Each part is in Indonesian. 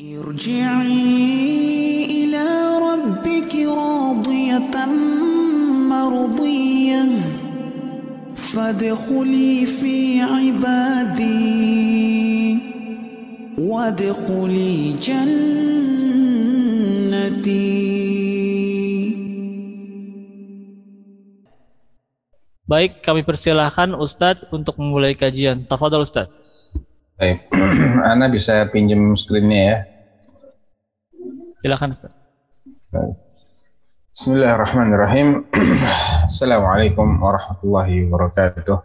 ارجعي إلى ربك راضية مرضية فادخلي في عبادي وادخلي جنتي Baik, kami persilahkan Ustadz untuk memulai kajian. Tafadhol Ustadz. Baik. Ana bisa pinjam screennya ya. Silakan Ustaz. Bismillahirrahmanirrahim. Assalamualaikum warahmatullahi wabarakatuh.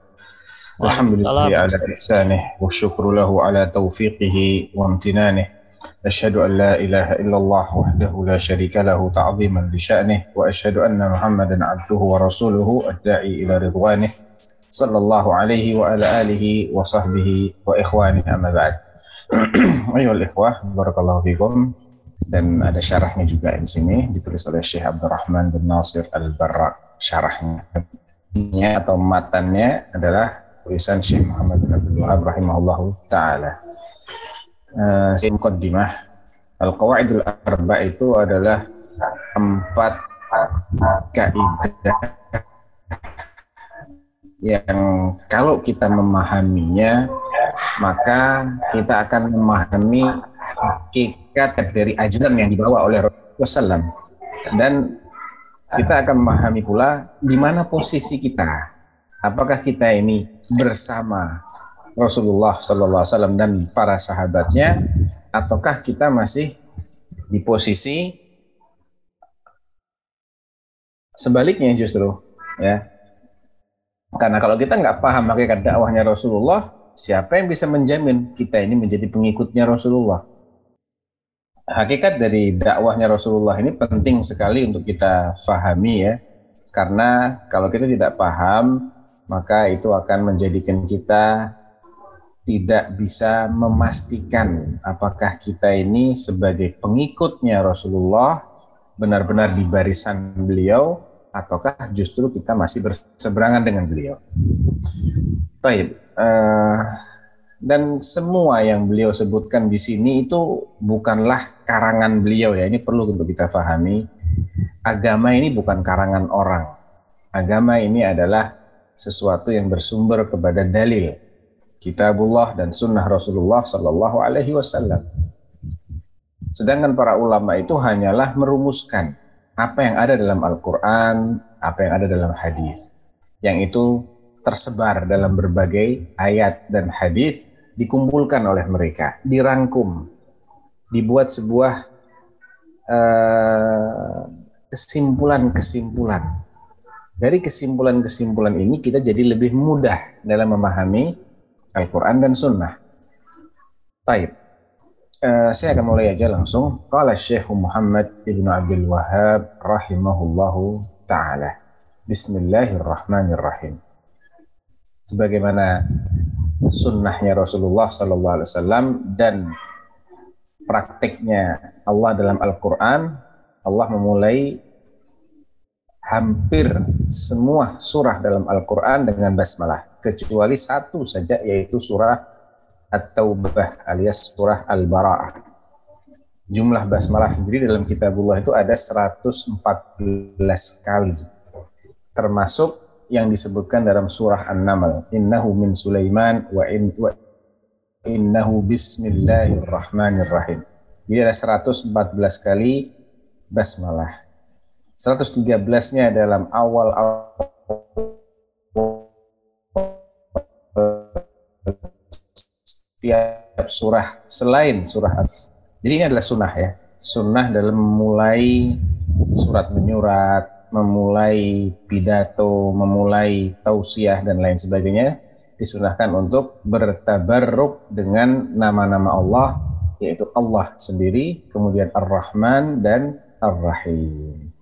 Alhamdulillah ala ihsanih wa syukru lahu ala taufiqihi wa amtinanih. أشهد أن لا إله إلا الله وحده li شريك Wa تعظيما anna Muhammadan أن wa rasuluhu ورسوله الداعي إلى sallallahu alaihi wa ala alihi wa sahbihi wa ikhwani amma ba'd. Ayol ikhwah, barakallahu fikum. Dan ada syarahnya juga di sini, ditulis oleh Syekh Abdurrahman bin Nasir Al-Barra. Syarahnya atau matannya adalah tulisan Syekh Muhammad bin Abdul Wahab rahimahullahu taala. Uh, muqaddimah Al-Qawaidul Arba itu adalah empat kaidah yang kalau kita memahaminya maka kita akan memahami hakikat dari ajaran yang dibawa oleh Rasulullah SAW dan kita akan memahami pula di mana posisi kita. Apakah kita ini bersama Rasulullah SAW dan para sahabatnya ataukah kita masih di posisi sebaliknya justru ya karena kalau kita nggak paham hakikat dakwahnya Rasulullah siapa yang bisa menjamin kita ini menjadi pengikutnya Rasulullah? Hakikat dari dakwahnya Rasulullah ini penting sekali untuk kita fahami ya. Karena kalau kita tidak paham maka itu akan menjadikan kita tidak bisa memastikan apakah kita ini sebagai pengikutnya Rasulullah benar-benar di barisan beliau ataukah justru kita masih berseberangan dengan beliau. Baik, uh, dan semua yang beliau sebutkan di sini itu bukanlah karangan beliau ya. Ini perlu untuk kita pahami. Agama ini bukan karangan orang. Agama ini adalah sesuatu yang bersumber kepada dalil kitabullah dan sunnah Rasulullah Sallallahu Alaihi Wasallam. Sedangkan para ulama itu hanyalah merumuskan apa yang ada dalam Al-Quran, apa yang ada dalam hadis, yang itu tersebar dalam berbagai ayat dan hadis dikumpulkan oleh mereka, dirangkum, dibuat sebuah kesimpulan-kesimpulan. Uh, Dari kesimpulan-kesimpulan ini kita jadi lebih mudah dalam memahami Al-Quran dan Sunnah. Taib. Uh, saya akan mulai aja langsung. Qala Syekh Muhammad Ibn Abdul Wahab rahimahullahu ta'ala. Bismillahirrahmanirrahim. Sebagaimana sunnahnya Rasulullah Sallallahu Alaihi Wasallam dan praktiknya Allah dalam Al-Quran, Allah memulai hampir semua surah dalam Al-Quran dengan basmalah kecuali satu saja yaitu surah At-Taubah alias surah Al-Bara'ah. Jumlah basmalah sendiri dalam kitabullah itu ada 114 kali. Termasuk yang disebutkan dalam surah An-Naml, innahu min Sulaiman wa, in, wa innahu bismillahirrahmanirrahim. Jadi ada 114 kali basmalah. 113-nya dalam awal setiap surah selain surah jadi ini adalah sunnah ya. Sunnah dalam memulai surat menyurat memulai pidato memulai tausiah dan lain sebagainya disunahkan untuk bertabarruk dengan nama-nama Allah yaitu Allah sendiri kemudian Ar-Rahman dan Ar-Rahim.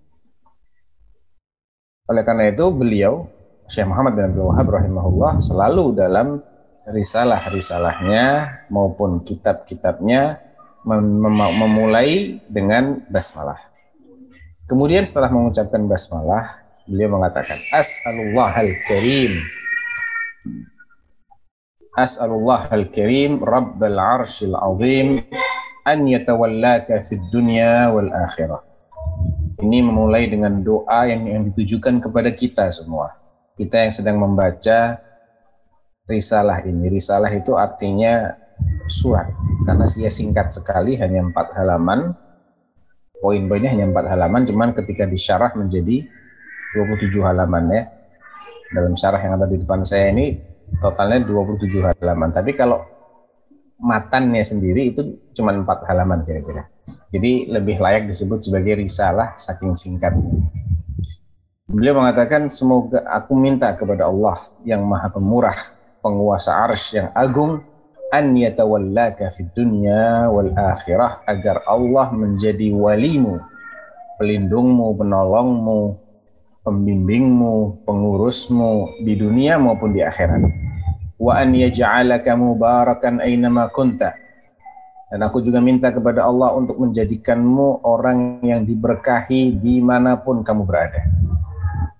Oleh karena itu beliau Syekh Muhammad bin Abdul Wahab rahimahullah selalu dalam risalah-risalahnya maupun kitab-kitabnya mem mem memulai dengan basmalah. Kemudian setelah mengucapkan basmalah, beliau mengatakan As'alullah al-karim As'alullah al-karim Rabbal arshil azim an yatawallaka fid dunya wal akhirah. Ini memulai dengan doa yang, yang ditujukan kepada kita semua. Kita yang sedang membaca risalah ini. Risalah itu artinya surat karena dia singkat sekali hanya empat halaman. Poin-poinnya hanya empat halaman, cuman ketika disyarah menjadi 27 halaman ya. Dalam syarah yang ada di depan saya ini totalnya 27 halaman. Tapi kalau matannya sendiri itu cuma empat halaman kira-kira. Jadi lebih layak disebut sebagai risalah saking singkatnya. Beliau mengatakan semoga aku minta kepada Allah yang maha pemurah, penguasa arsh yang agung, an yatawallaka fid dunya wal akhirah agar Allah menjadi walimu, pelindungmu, penolongmu, pembimbingmu, pengurusmu di dunia maupun di akhirat. Wa an yaj'alaka mubarakan aynama kunta dan aku juga minta kepada Allah untuk menjadikanmu orang yang diberkahi di mana pun kamu berada.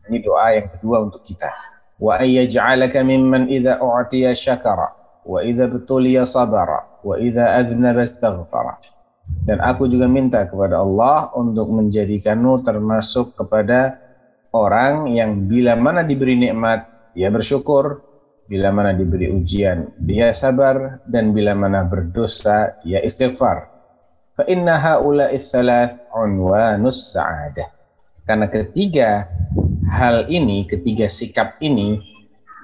Ini doa yang kedua untuk kita. Mimman idza u'tiya syakara wa idza betuliya sabara wa idza adznaba astaghfara. Dan aku juga minta kepada Allah untuk menjadikanmu termasuk kepada orang yang bila mana diberi nikmat dia bersyukur Bila mana diberi ujian, dia sabar dan bila mana berdosa, dia istighfar. Fa inna thalath unwanus sa'adah. Karena ketiga hal ini, ketiga sikap ini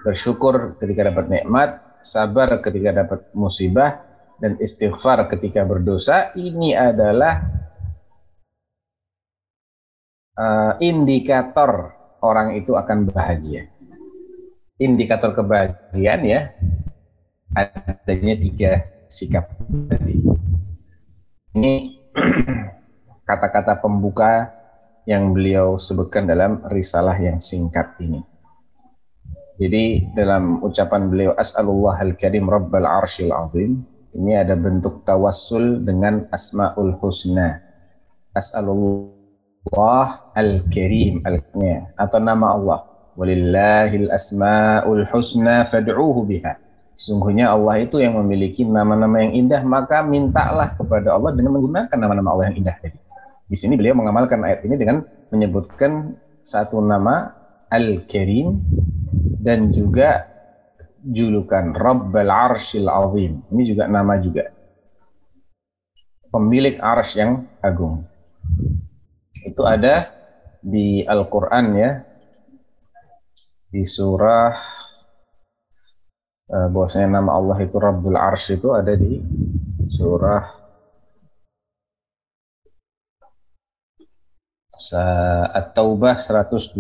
bersyukur ketika dapat nikmat, sabar ketika dapat musibah dan istighfar ketika berdosa ini adalah uh, indikator orang itu akan bahagia indikator kebahagiaan ya adanya tiga sikap tadi. Ini kata-kata pembuka yang beliau sebutkan dalam risalah yang singkat ini. Jadi dalam ucapan beliau As'alullah al-karim rabbal arshil azim ini ada bentuk tawassul dengan asmaul husna. As'alullah al-karim al atau nama Allah Walillahil asmaul husna fad'uhu biha. Sungguhnya Allah itu yang memiliki nama-nama yang indah, maka mintalah kepada Allah dengan menggunakan nama-nama Allah yang indah tadi. Di sini beliau mengamalkan ayat ini dengan menyebutkan satu nama Al-Karim dan juga julukan Rabbal Arshil Azim. Ini juga nama juga. Pemilik arsy yang agung. Itu ada di Al-Qur'an ya, di surah uh, bahwasanya nama Allah itu Rabbul Arsh itu ada di surah At-Taubah 129.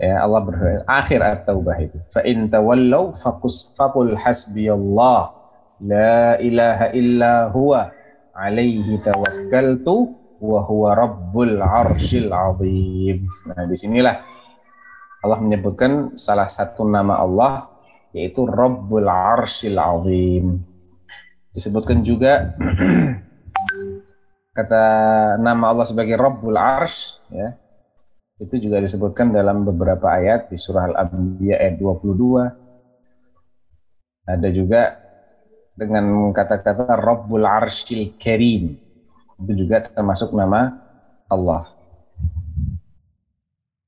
Ya Allah berfirman akhir At-Taubah itu. Fa in tawallaw faqus faqul hasbiyallah la ilaha illa huwa alaihi tawakkaltu wa huwa rabbul arsyil azim. Nah, di sinilah Allah menyebutkan salah satu nama Allah yaitu Rabbul Arshil Azim. Disebutkan juga kata nama Allah sebagai Rabbul Arsh ya. Itu juga disebutkan dalam beberapa ayat di surah Al-Anbiya ayat 22. Ada juga dengan kata-kata Rabbul Arshil Karim. Itu juga termasuk nama Allah.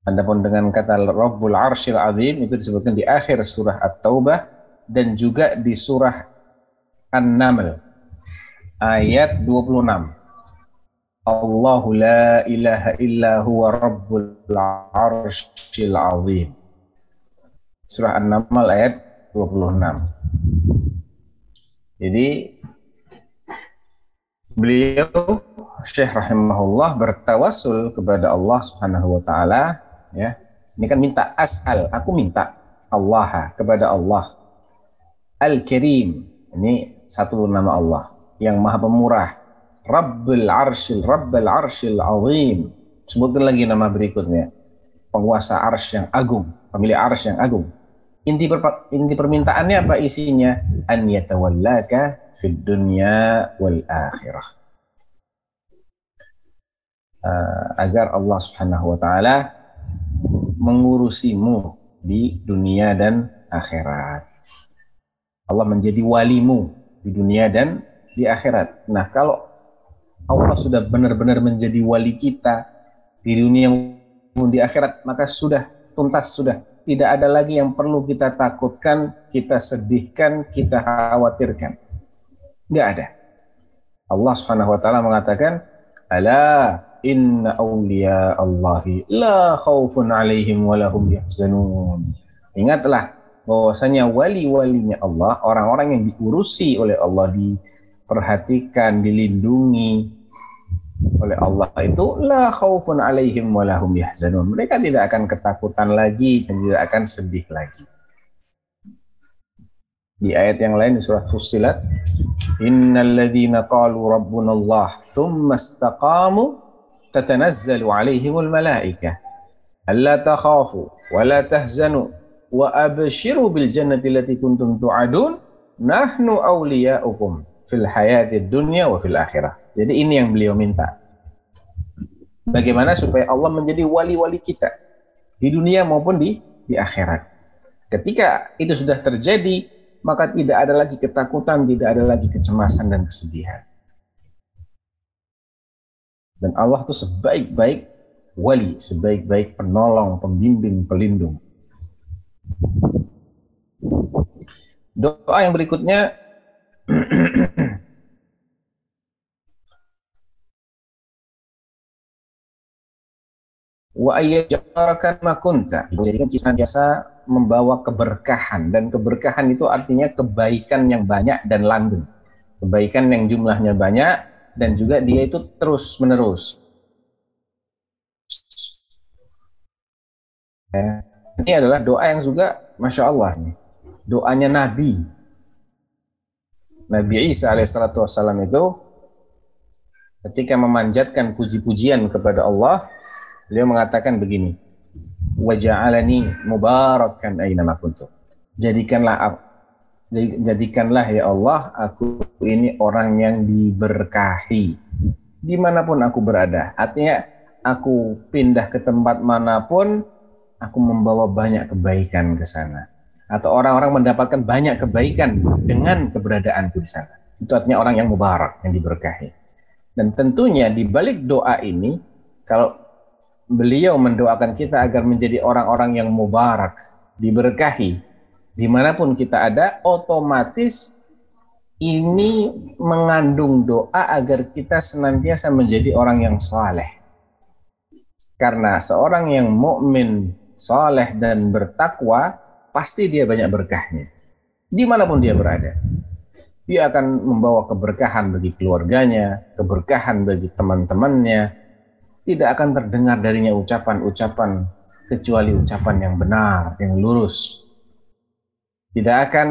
Adapun dengan kata Rabbul Arsyil Azim itu disebutkan di akhir surah At-Taubah dan juga di surah An-Naml ayat 26. Allahu la ilaha illa huwa Rabbul Arsyil Azim. Surah An-Naml ayat 26. Jadi beliau Syekh rahimahullah bertawasul kepada Allah Subhanahu wa taala ya ini kan minta asal aku minta Allah kepada Allah Al Karim ini satu nama Allah yang maha pemurah Rabbul Arshil Rabbul Arshil Azim. Sebutkan lagi nama berikutnya. Penguasa arsh yang agung pemilik arsh yang agung. Inti per, inti permintaannya apa isinya? An yatawallaka fid dunya wal akhirah. Uh, agar Allah Subhanahu wa taala mengurusimu di dunia dan akhirat. Allah menjadi walimu di dunia dan di akhirat. Nah, kalau Allah sudah benar-benar menjadi wali kita di dunia di akhirat, maka sudah tuntas sudah tidak ada lagi yang perlu kita takutkan, kita sedihkan, kita khawatirkan. Tidak ada. Allah Subhanahu wa taala mengatakan, "Ala inna awliya Allahi la khaufun alaihim wa lahum yahzanun." Ingatlah bahwasanya wali-walinya Allah, orang-orang yang diurusi oleh Allah, diperhatikan, dilindungi, oleh Allah itu la khaufun alaihim wa lahum yahzanun. Mereka tidak akan ketakutan lagi dan tidak akan sedih lagi. Di ayat yang lain di surat Fussilat, innal ladzina qalu rabbuna Allah thumma istaqamu tatanazzalu alaihimul malaika alla takhafu wa la tahzanu wa abshiru bil jannati allati kuntum tu'adun nahnu awliya'ukum fil hayatid dunya wa fil akhirah. Jadi ini yang beliau minta. Bagaimana supaya Allah menjadi wali-wali kita di dunia maupun di di akhirat. Ketika itu sudah terjadi, maka tidak ada lagi ketakutan, tidak ada lagi kecemasan dan kesedihan. Dan Allah itu sebaik-baik wali, sebaik-baik penolong, pembimbing, pelindung. Doa yang berikutnya wa ayyajarakan makunta jadikan senantiasa membawa keberkahan. Dan keberkahan itu artinya kebaikan yang banyak dan langgeng. Kebaikan yang jumlahnya banyak dan juga dia itu terus menerus ini adalah doa yang juga masya Allah doanya Nabi Nabi Isa alaihissalatu wassalam itu ketika memanjatkan puji-pujian kepada Allah Beliau mengatakan begini, waja'alani mubarakan aina kuntu. Jadikanlah jadikanlah ya Allah aku ini orang yang diberkahi di mana pun aku berada. Artinya aku pindah ke tempat mana pun aku membawa banyak kebaikan ke sana. Atau orang-orang mendapatkan banyak kebaikan dengan keberadaanku di sana. Itu artinya orang yang mubarak, yang diberkahi. Dan tentunya di balik doa ini, kalau beliau mendoakan kita agar menjadi orang-orang yang mubarak, diberkahi. Di mana pun kita ada, otomatis ini mengandung doa agar kita senantiasa menjadi orang yang saleh. Karena seorang yang mukmin, saleh dan bertakwa, pasti dia banyak berkahnya. Di mana pun dia berada. Dia akan membawa keberkahan bagi keluarganya, keberkahan bagi teman-temannya, tidak akan terdengar darinya ucapan-ucapan kecuali ucapan yang benar, yang lurus. Tidak akan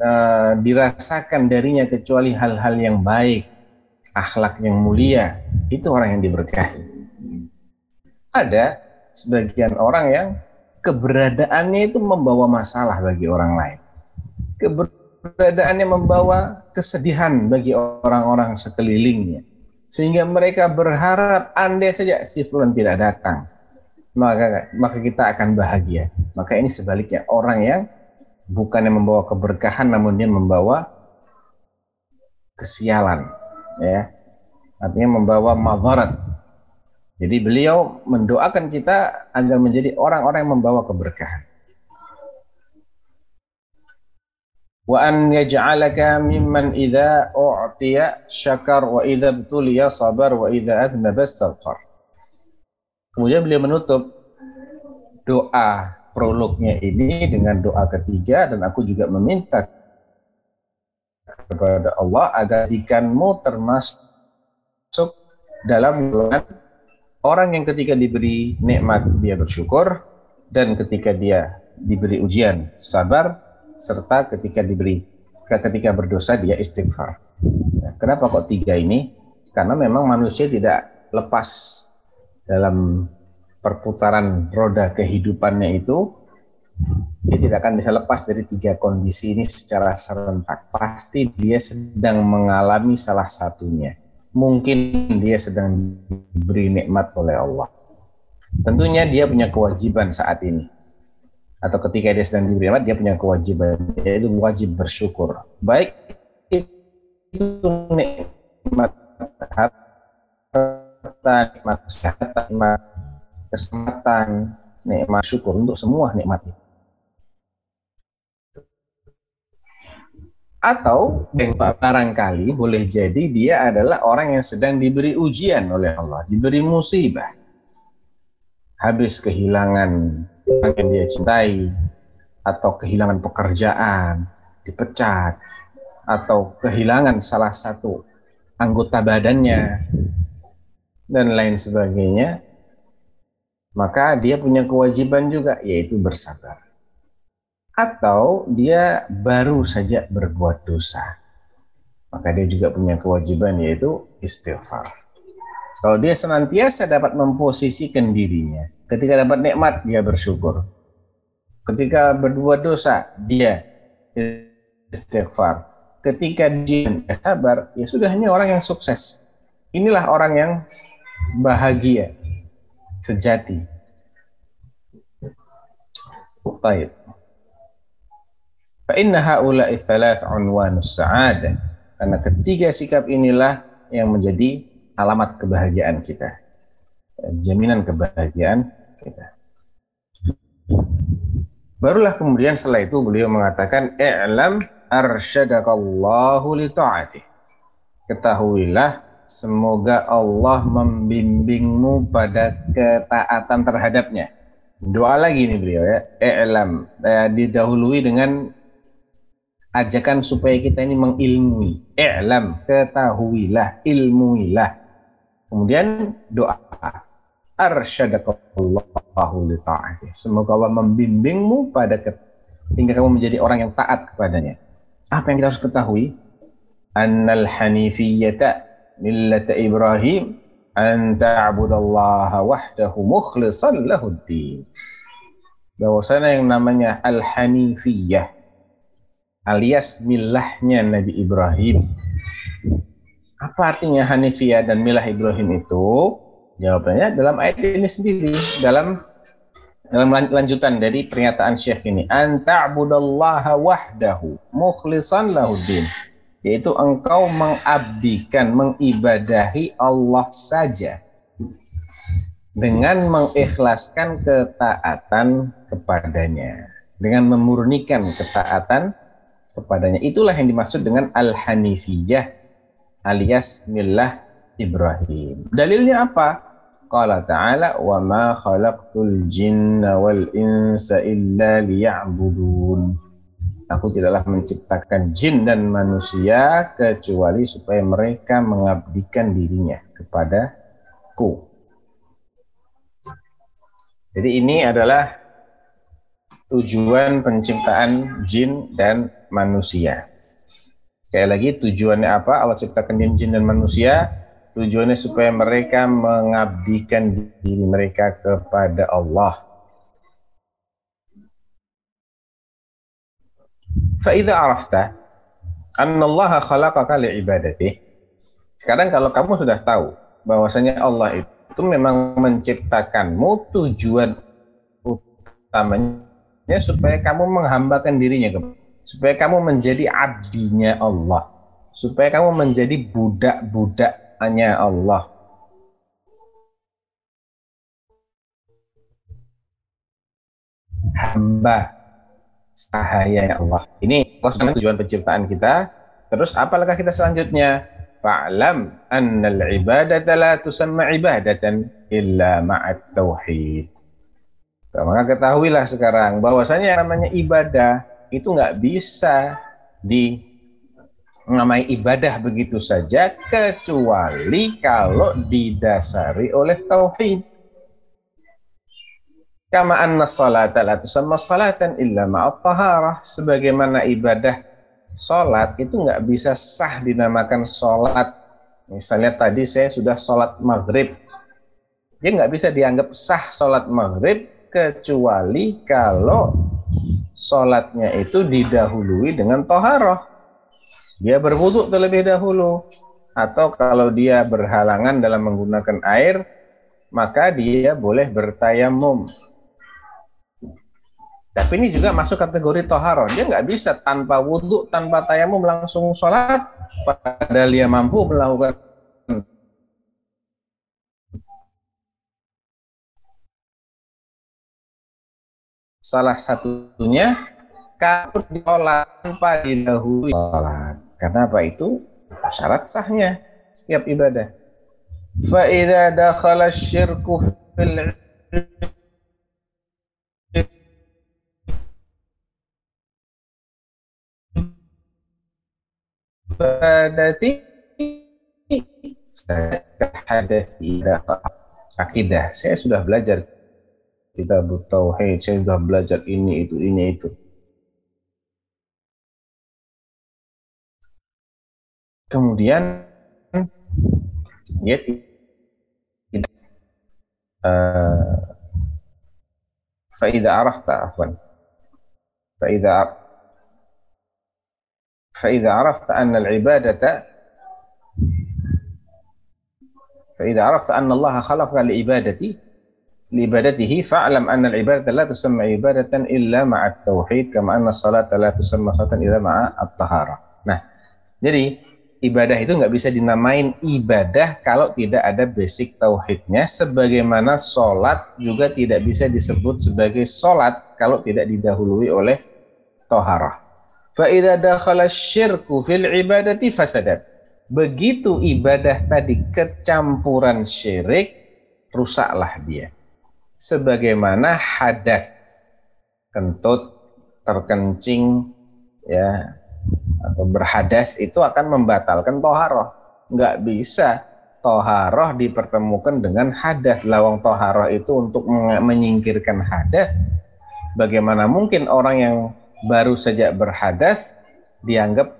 uh, dirasakan darinya kecuali hal-hal yang baik, akhlak yang mulia. Itu orang yang diberkahi. Ada sebagian orang yang keberadaannya itu membawa masalah bagi orang lain. Keberadaannya membawa kesedihan bagi orang-orang sekelilingnya. Sehingga mereka berharap andai saja si fulan tidak datang maka maka kita akan bahagia. Maka ini sebaliknya orang yang bukan yang membawa keberkahan namun dia membawa kesialan ya. Artinya membawa mazarat jadi beliau mendoakan kita agar menjadi orang-orang yang membawa keberkahan wa an yaj'alaka mimman idza u'tiya syakar wa idza sabar wa idza adnaba. Kemudian beliau menutup doa prolognya ini dengan doa ketiga dan aku juga meminta kepada Allah agar jikamu termasuk dalam golongan orang yang ketika diberi nikmat dia bersyukur dan ketika dia diberi ujian sabar serta ketika diberi ketika berdosa dia istighfar. Ya, kenapa kok tiga ini? Karena memang manusia tidak lepas dalam perputaran roda kehidupannya itu dia tidak akan bisa lepas dari tiga kondisi ini secara serentak. Pasti dia sedang mengalami salah satunya. Mungkin dia sedang diberi nikmat oleh Allah. Tentunya dia punya kewajiban saat ini atau ketika dia sedang diberi nikmat dia punya kewajiban yaitu wajib bersyukur baik itu nikmat harta, nikmat kesehatan, nikmat kesempatan, nikmat syukur untuk semua nikmat itu. Atau barangkali boleh jadi dia adalah orang yang sedang diberi ujian oleh Allah, diberi musibah. Habis kehilangan orang yang dia cintai, atau kehilangan pekerjaan, dipecat, atau kehilangan salah satu anggota badannya, dan lain sebagainya, maka dia punya kewajiban juga, yaitu bersabar atau dia baru saja berbuat dosa. Maka dia juga punya kewajiban yaitu istighfar. Kalau dia senantiasa dapat memposisikan dirinya, ketika dapat nikmat dia bersyukur. Ketika berbuat dosa dia istighfar. Ketika dia sabar, ya sudah ini orang yang sukses. Inilah orang yang bahagia sejati. Baik. Fa inna haula'i thalath unwanus sa'adah. Karena ketiga sikap inilah yang menjadi alamat kebahagiaan kita. Jaminan kebahagiaan kita. Barulah kemudian setelah itu beliau mengatakan i'lam arsyadakallahu li ta'ati. Ketahuilah semoga Allah membimbingmu pada ketaatan terhadapnya. Doa lagi nih beliau ya. I'lam eh, didahului dengan ajakan supaya kita ini mengilmui. I'lam, ketahuilah, ilmuilah. Kemudian doa. Arsyadakallahu li ta'ati. Semoga Allah membimbingmu pada ke, hingga kamu menjadi orang yang taat kepadanya. Apa yang kita harus ketahui? Annal hanifiyyata millata Ibrahim an ta'budallaha wahdahu mukhlishan lahuddin. Bahwasanya yang namanya al-hanifiyah alias milahnya Nabi Ibrahim. Apa artinya Hanifiyah dan milah Ibrahim itu? Jawabannya dalam ayat ini sendiri, dalam dalam lanjutan dari pernyataan Syekh ini, anta'budallaha wahdahu mukhlishan lahuddin. Yaitu engkau mengabdikan, mengibadahi Allah saja dengan mengikhlaskan ketaatan kepadanya, dengan memurnikan ketaatan kepadanya. Itulah yang dimaksud dengan al-hanifiyah alias millah Ibrahim. Dalilnya apa? Qala ta'ala wa ma khalaqtul jinna wal insa illa liya'budun. Aku tidaklah menciptakan jin dan manusia kecuali supaya mereka mengabdikan dirinya kepadaku. Jadi ini adalah tujuan penciptaan jin dan manusia. Sekali lagi tujuannya apa? Allah ciptakan jin dan manusia. Tujuannya supaya mereka mengabdikan diri mereka kepada Allah. Fa'idha arafta anna Allah khalaqaka li'ibadati. Sekarang kalau kamu sudah tahu bahwasanya Allah itu memang menciptakanmu tujuan utamanya supaya kamu menghambakan dirinya kepada supaya kamu menjadi abdinya Allah, supaya kamu menjadi budak-budaknya Allah. Hamba sahaya Allah. Ini tujuan penciptaan kita. Terus apalagi kita selanjutnya? Fa'lam annal ibadata la tusamma ibadatan illa ma'at tauhid. Maka ketahuilah sekarang bahwasanya namanya ibadah itu nggak bisa di namai ibadah begitu saja kecuali kalau didasari oleh tauhid. Kama anna salata la tusamma salatan illa ma'at taharah. Sebagaimana ibadah salat itu nggak bisa sah dinamakan salat. Misalnya tadi saya sudah salat maghrib. Dia nggak bisa dianggap sah salat maghrib kecuali kalau sholatnya itu didahului dengan toharoh. Dia berwudhu terlebih dahulu. Atau kalau dia berhalangan dalam menggunakan air, maka dia boleh bertayamum. Tapi ini juga masuk kategori toharo. Dia nggak bisa tanpa wudhu, tanpa tayamum langsung sholat. Padahal dia mampu melakukan salah satunya kalau sholat tanpa didahului sholat. Karena apa itu? Syarat sahnya setiap ibadah. Fa'idha dakhala syirku fil ibadati akidah. Saya sudah belajar kita tauhid, saya sudah belajar ini itu ini itu. Kemudian ya tidak uh, فإذا عرفت عفوا فإذا فإذا عرفت أن العبادة فإذا عرفت أن الله خلق لعبادة لعبادته fa'lam anna العباده لا تسمى tusamma ibadatan مع ma'at tauhid kama anna لا تسمى tusamma salatan مع ma'a tahara. Nah, jadi ibadah itu nggak bisa dinamain ibadah kalau tidak ada basic tauhidnya sebagaimana salat juga tidak bisa disebut sebagai salat kalau tidak didahului oleh taharah. Fa idza dakhala syirku fil ibadati fasadat. Begitu ibadah tadi kecampuran syirik, rusaklah dia. Sebagaimana hadas, kentut, terkencing, ya, atau berhadas itu akan membatalkan toharoh. Nggak bisa toharoh dipertemukan dengan hadas. Lawang toharoh itu untuk menyingkirkan hadas. Bagaimana mungkin orang yang baru saja berhadas dianggap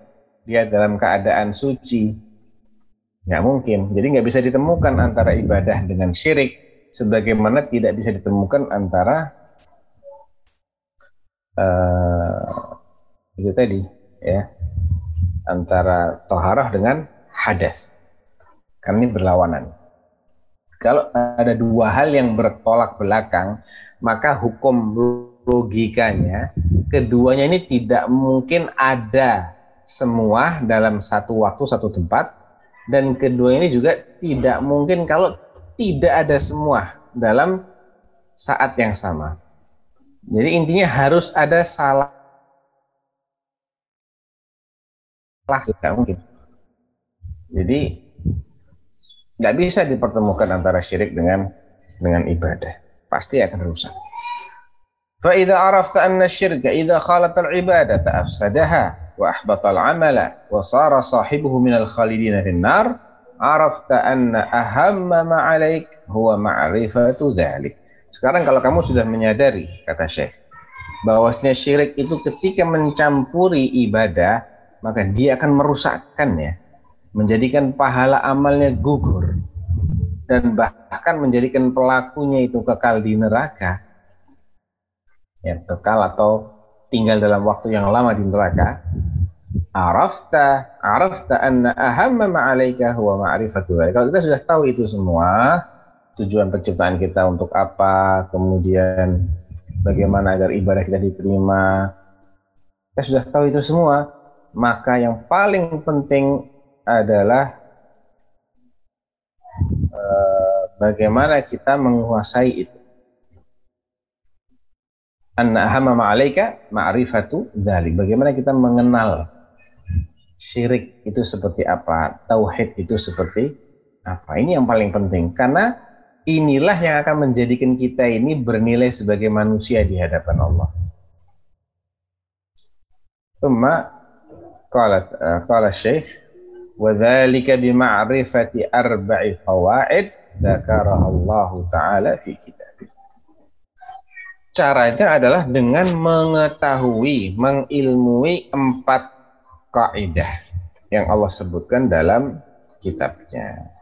dia dalam keadaan suci. Nggak mungkin. Jadi nggak bisa ditemukan antara ibadah dengan syirik. Sebagaimana tidak bisa ditemukan antara uh, itu tadi ya antara toharah dengan hadas. Karena ini berlawanan. Kalau ada dua hal yang bertolak belakang, maka hukum logikanya keduanya ini tidak mungkin ada semua dalam satu waktu satu tempat dan kedua ini juga tidak mungkin kalau tidak ada semua dalam saat yang sama. Jadi intinya harus ada salah tidak mungkin. Jadi nggak bisa dipertemukan antara syirik dengan dengan ibadah. Pasti akan rusak. فإذا عرفت أن الشرك إذا خالط العبادة أفسدها وأحبط العمل وصار صاحبه من الخالدين في النار arafta anna ahamma ma'alaik huwa ma'rifatu dhalik. Sekarang kalau kamu sudah menyadari, kata Syekh, bahwasanya syirik itu ketika mencampuri ibadah, maka dia akan merusakkannya, menjadikan pahala amalnya gugur, dan bahkan menjadikan pelakunya itu kekal di neraka, ya kekal atau tinggal dalam waktu yang lama di neraka. Arafta arafta anna ahamma ma'alaika huwa ma'rifatu kalau kita sudah tahu itu semua tujuan penciptaan kita untuk apa kemudian bagaimana agar ibadah kita diterima kita sudah tahu itu semua maka yang paling penting adalah uh, bagaimana kita menguasai itu anna ahamma ma'alaika ma'rifatu dzalik. Bagaimana kita mengenal syirik itu seperti apa, tauhid itu seperti apa. Ini yang paling penting karena inilah yang akan menjadikan kita ini bernilai sebagai manusia di hadapan Allah. Qala Syekh wa dzalika bi ma'rifati arba'i fawaid dzakaraha Allah taala fi kitabih caranya adalah dengan mengetahui, mengilmui empat kaidah yang Allah sebutkan dalam kitabnya.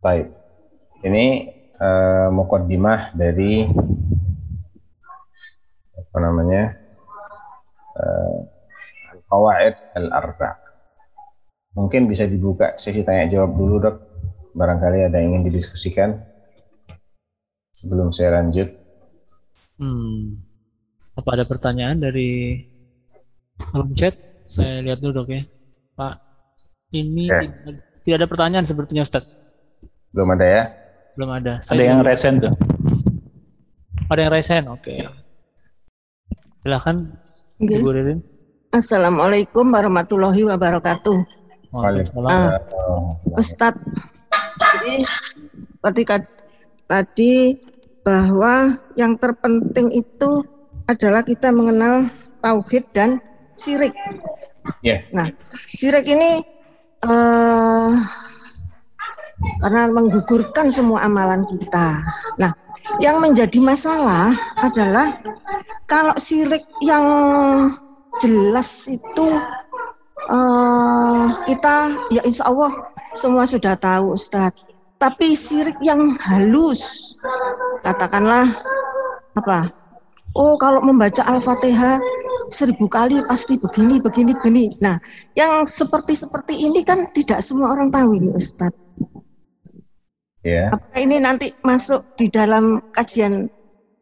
Baik. Ini uh, mukaddimah dari apa namanya? Uh, Qawaid al-Arba. Mungkin bisa dibuka sesi tanya jawab dulu, Dok. Barangkali ada yang ingin didiskusikan sebelum saya lanjut. Hmm. Apa ada pertanyaan dari kolom chat? Saya lihat dulu dok ya. Pak, ini Ya. tidak, tidak ada pertanyaan sepertinya Ustaz. Belum ada ya? Belum ada. Ada yang resen tuh. ada yang resen. Oke. Silahkan Nggih. Ibu Ririn. Assalamualaikum warahmatullahi wabarakatuh. Waalaikumsalam. Ustadz, jadi seperti tadi bahwa yang terpenting itu adalah kita mengenal tauhid dan syirik. Ya. Nah, syirik ini eh, karena menggugurkan semua amalan kita. Nah, yang menjadi masalah adalah kalau syirik yang jelas itu eh, kita ya insya Allah semua sudah tahu Ustadz. Tapi syirik yang halus, katakanlah apa? Oh kalau membaca Al-Fatihah seribu kali pasti begini, begini, begini. Nah, yang seperti seperti ini kan tidak semua orang tahu ini Ustadz. Ya. Apakah ini nanti masuk di dalam kajian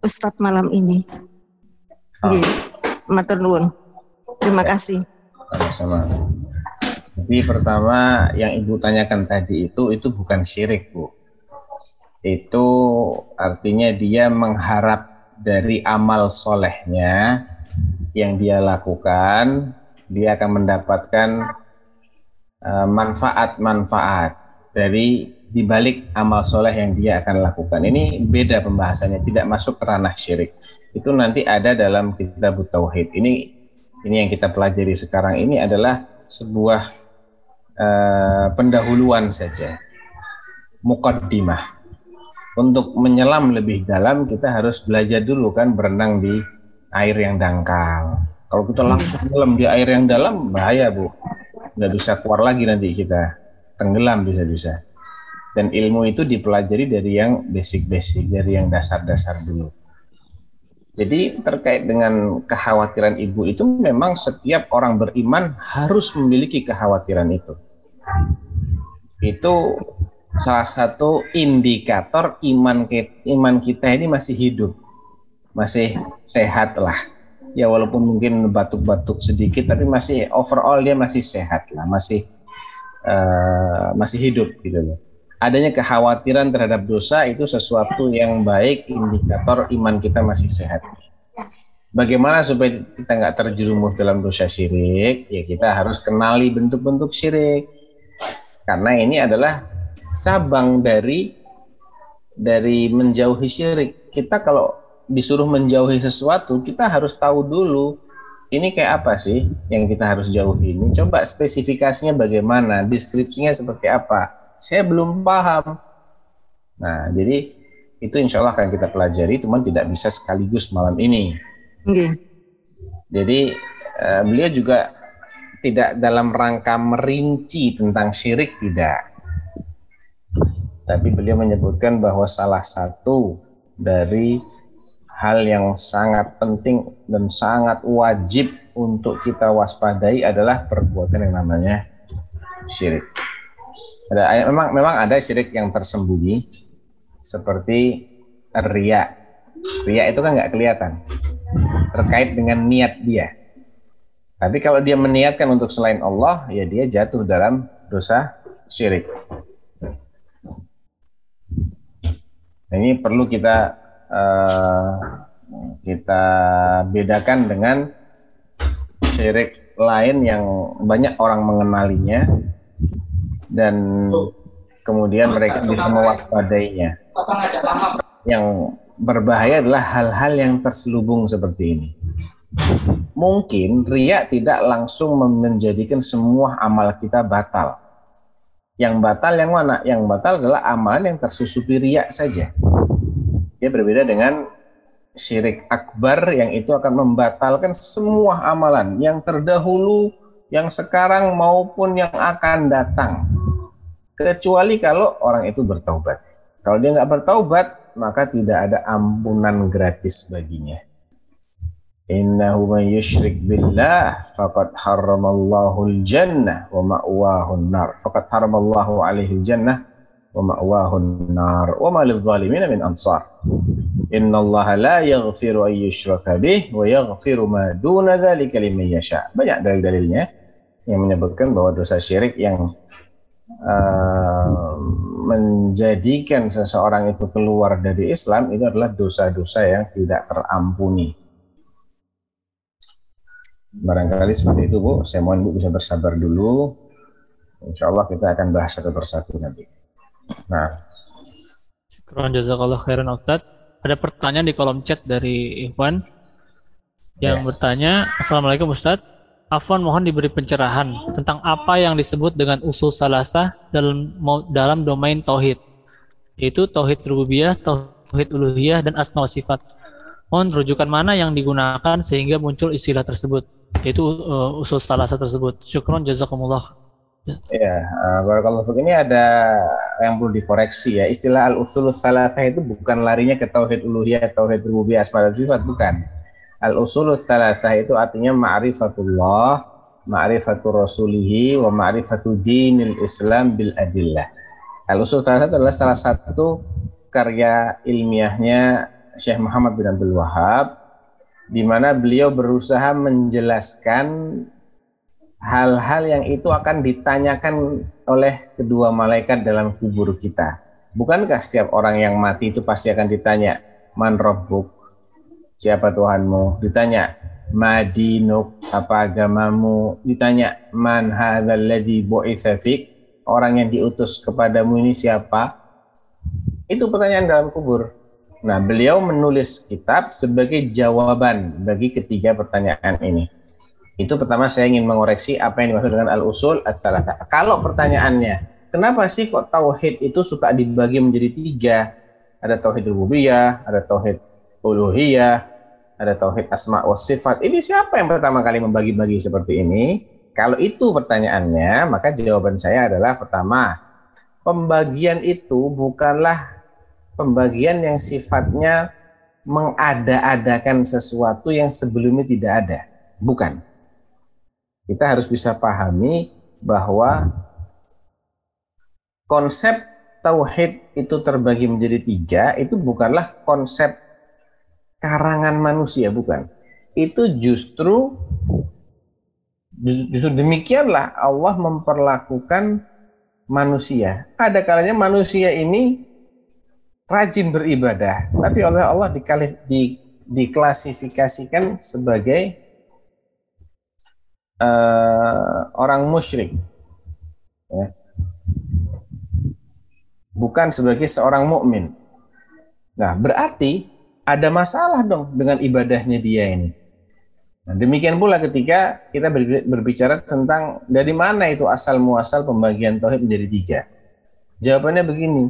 Ustadz malam ini? Nggih. Matur nuwun. Terima kasih. sama-sama. Jadi pertama yang ibu tanyakan tadi itu itu bukan syirik bu. Itu artinya dia mengharap dari amal solehnya yang dia lakukan, dia akan mendapatkan eh, manfaat-manfaat dari dibalik amal soleh yang dia akan lakukan. Ini beda pembahasannya, tidak masuk ke ranah syirik. Itu nanti ada dalam kitab tauhid. Ini ini yang kita pelajari sekarang ini adalah sebuah eh, pendahuluan saja, mukaddimah. Untuk menyelam lebih dalam kita harus belajar dulu kan berenang di air yang dangkal. Kalau kita langsung nyelam di air yang dalam bahaya bu, nggak bisa keluar lagi nanti kita tenggelam bisa-bisa. Dan ilmu itu dipelajari dari yang basic-basic, dari yang dasar-dasar dulu. Jadi terkait dengan kekhawatiran ibu itu memang setiap orang beriman harus memiliki kekhawatiran itu. Itu salah satu indikator iman kita, iman kita ini masih hidup, masih sehat lah. Ya walaupun mungkin batuk-batuk sedikit, tapi masih overall dia masih sehat lah, masih eh, masih hidup gitu loh. Adanya kekhawatiran terhadap dosa itu sesuatu yang baik, indikator iman kita masih sehat. Bagaimana supaya kita nggak terjerumus dalam dosa syirik? Ya kita harus kenali bentuk-bentuk syirik. Karena ini adalah cabang dari dari menjauhi syirik. Kita kalau disuruh menjauhi sesuatu, kita harus tahu dulu ini kayak apa sih yang kita harus jauhi ini. Coba spesifikasinya bagaimana, deskripsinya seperti apa. Saya belum paham. Nah, jadi itu insya Allah akan kita pelajari, cuman tidak bisa sekaligus malam ini. Nggih. Jadi eh, beliau juga tidak dalam rangka merinci tentang syirik tidak. Tapi beliau menyebutkan bahwa salah satu dari hal yang sangat penting dan sangat wajib untuk kita waspadai adalah perbuatan yang namanya syirik. Ada memang memang ada syirik yang tersembunyi seperti ria. Ria itu kan nggak kelihatan terkait dengan niat dia. Tapi kalau dia meniatkan untuk selain Allah, ya dia jatuh dalam dosa syirik. Nah, ini perlu kita eh, kita bedakan dengan syirik lain yang banyak orang mengenalinya dan kemudian mereka bisa mewaspadainya. Yang berbahaya adalah hal-hal yang terselubung seperti ini. Mungkin ria tidak langsung menjadikan semua amal kita batal. Yang batal yang mana? Yang batal adalah amalan yang tersusupi ria saja. Dia berbeda dengan syirik akbar yang itu akan membatalkan semua amalan yang terdahulu, yang sekarang maupun yang akan datang. Kecuali kalau orang itu bertaubat. Kalau dia nggak bertaubat, maka tidak ada ampunan gratis baginya. Innahu man yushrik billah faqad haramallahu al-jannah wa ma'wahu nar. Faqad haramallahu alaihi jannah wa ma'wahun nar wa ma lidh-dhalimin min ansar. Innallaha la yaghfiru an yushraka bih wa yaghfiru ma duna dzalika liman yasha. Banyak dalil-dalilnya yang menyebutkan bahwa dosa syirik yang uh, menjadikan seseorang itu keluar dari Islam itu adalah dosa-dosa yang tidak terampuni. Barangkali seperti itu Bu, saya mohon Bu bisa bersabar dulu. Insya Allah kita akan bahas satu persatu nanti. Nah. Syukran jazakallah khairan Ustaz. Ada pertanyaan di kolom chat dari Ikhwan yang ya. bertanya, Assalamualaikum Ustadz, Afwan mohon diberi pencerahan tentang apa yang disebut dengan usul salasah dalam dalam domain tauhid, yaitu tauhid rububiyah, tauhid uluhiyah dan asma wa sifat. Mohon rujukan mana yang digunakan sehingga muncul istilah tersebut, yaitu uh, usul salasah tersebut. Syukron jazakumullah. Ya, uh, kalau ini ada yang perlu dikoreksi ya. Istilah al-usul salasah itu bukan larinya ke tauhid uluhiyah, tauhid rububiyah, asma sifat, bukan al usul salasah itu artinya ma'rifatullah, ma'rifatul rasulihi wa ma'rifatul dinil Islam bil adillah. al usul salasah adalah salah satu karya ilmiahnya Syekh Muhammad bin Abdul Wahab di mana beliau berusaha menjelaskan hal-hal yang itu akan ditanyakan oleh kedua malaikat dalam kubur kita. Bukankah setiap orang yang mati itu pasti akan ditanya, man rabbuk, siapa Tuhanmu? Ditanya, Madinuk, apa agamamu? Ditanya, man hadzal ladzi Orang yang diutus kepadamu ini siapa? Itu pertanyaan dalam kubur. Nah, beliau menulis kitab sebagai jawaban bagi ketiga pertanyaan ini. Itu pertama saya ingin mengoreksi apa yang dimaksud dengan al-usul as-salasah. Kalau pertanyaannya, kenapa sih kok tauhid itu suka dibagi menjadi tiga? Ada tauhid rububiyah, ada tauhid uluhiyah, ada tauhid asma wa sifat. Ini siapa yang pertama kali membagi-bagi seperti ini? Kalau itu pertanyaannya, maka jawaban saya adalah pertama, pembagian itu bukanlah pembagian yang sifatnya mengada-adakan sesuatu yang sebelumnya tidak ada. Bukan. Kita harus bisa pahami bahwa konsep tauhid itu terbagi menjadi tiga itu bukanlah konsep karangan manusia bukan itu justru justru demikianlah Allah memperlakukan manusia ada kalanya manusia ini rajin beribadah tapi oleh Allah dikali, di, diklasifikasikan sebagai uh, orang musyrik ya. bukan sebagai seorang mukmin nah berarti ada masalah dong dengan ibadahnya dia ini. Nah, demikian pula ketika kita berbicara tentang dari mana itu asal muasal pembagian tauhid menjadi tiga. Jawabannya begini,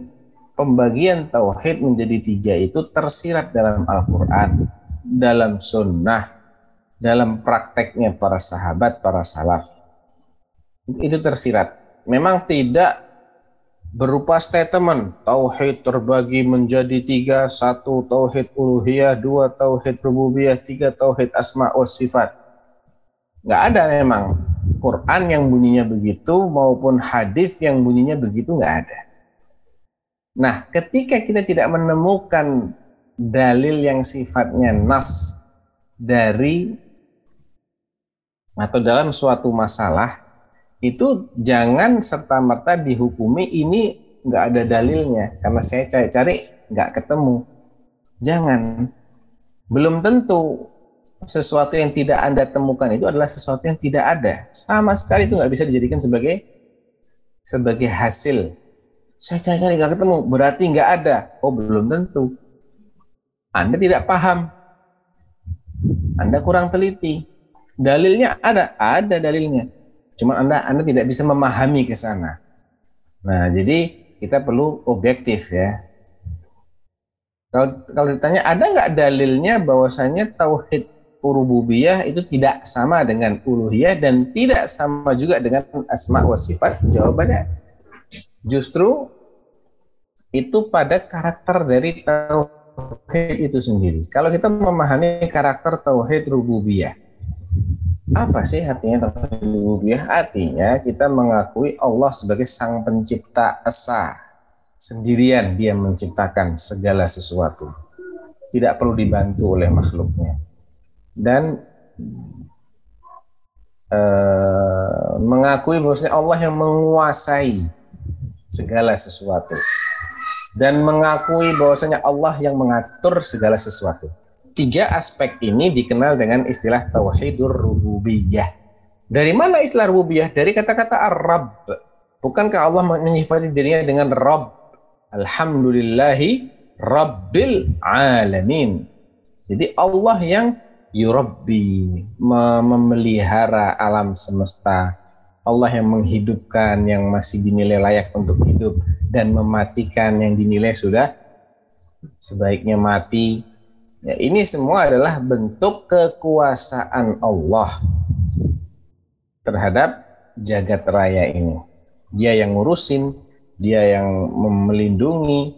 pembagian tauhid menjadi tiga itu tersirat dalam Al-Quran, dalam sunnah, dalam prakteknya para sahabat, para salaf. Itu tersirat. Memang tidak berupa statement tauhid terbagi menjadi tiga satu tauhid uluhiyah dua tauhid rububiyah tiga tauhid asma wa sifat nggak ada memang Quran yang bunyinya begitu maupun hadis yang bunyinya begitu nggak ada nah ketika kita tidak menemukan dalil yang sifatnya nas dari atau dalam suatu masalah itu jangan serta merta dihukumi ini nggak ada dalilnya. Karena saya cari-cari nggak ketemu. Jangan. Belum tentu sesuatu yang tidak anda temukan itu adalah sesuatu yang tidak ada. Sama sekali itu nggak bisa dijadikan sebagai sebagai hasil saya cari-cari nggak ketemu. Berarti nggak ada. Oh belum tentu. Anda tidak paham. Anda kurang teliti. Dalilnya ada. Ada dalilnya. Cuma Anda Anda tidak bisa memahami ke sana. Nah, jadi kita perlu objektif ya. Kalau kalau ditanya ada nggak dalilnya bahwasanya tauhid rububiyah itu tidak sama dengan uluhiyah dan tidak sama juga dengan asma wa sifat? Jawabannya justru itu pada karakter dari tauhid itu sendiri. Kalau kita memahami karakter tauhid rububiyah, apa sih artinya tauhid rububiyah? Artinya kita mengakui Allah sebagai sang pencipta esa, sendirian dia menciptakan segala sesuatu. Tidak perlu dibantu oleh makhluknya. Dan uh, mengakui bahwasanya Allah yang menguasai segala sesuatu dan mengakui bahwasanya Allah yang mengatur segala sesuatu. Tiga aspek ini dikenal dengan istilah tauhidur rububiyah. Dari mana istilah rububiyah? Dari kata-kata ar-rabb. Bukankah Allah menyifati dirinya dengan rabb? Alhamdulillahi rabbil alamin. Jadi Allah yang yurabbi, memelihara alam semesta. Allah yang menghidupkan yang masih dinilai layak untuk hidup dan mematikan yang dinilai sudah sebaiknya mati. Ya, ini semua adalah bentuk kekuasaan Allah terhadap jagat raya ini. Dia yang ngurusin, dia yang melindungi,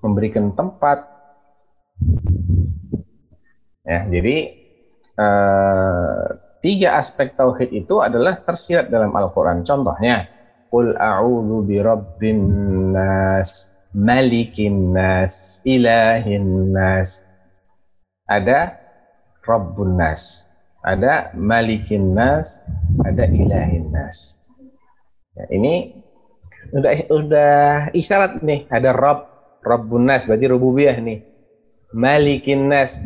memberikan tempat. Ya, jadi uh, tiga aspek tauhid itu adalah tersirat dalam Al-Quran. Contohnya, Qul a'udhu bi rabbin nas, malikin nas, ilahin nas. Ada Rabbun nas, ada malikin nas, ada ilahin nas. Ya, ini udah udah isyarat nih, ada Rabb, Rabbun nas, berarti rububiyah nih. Malikin nas,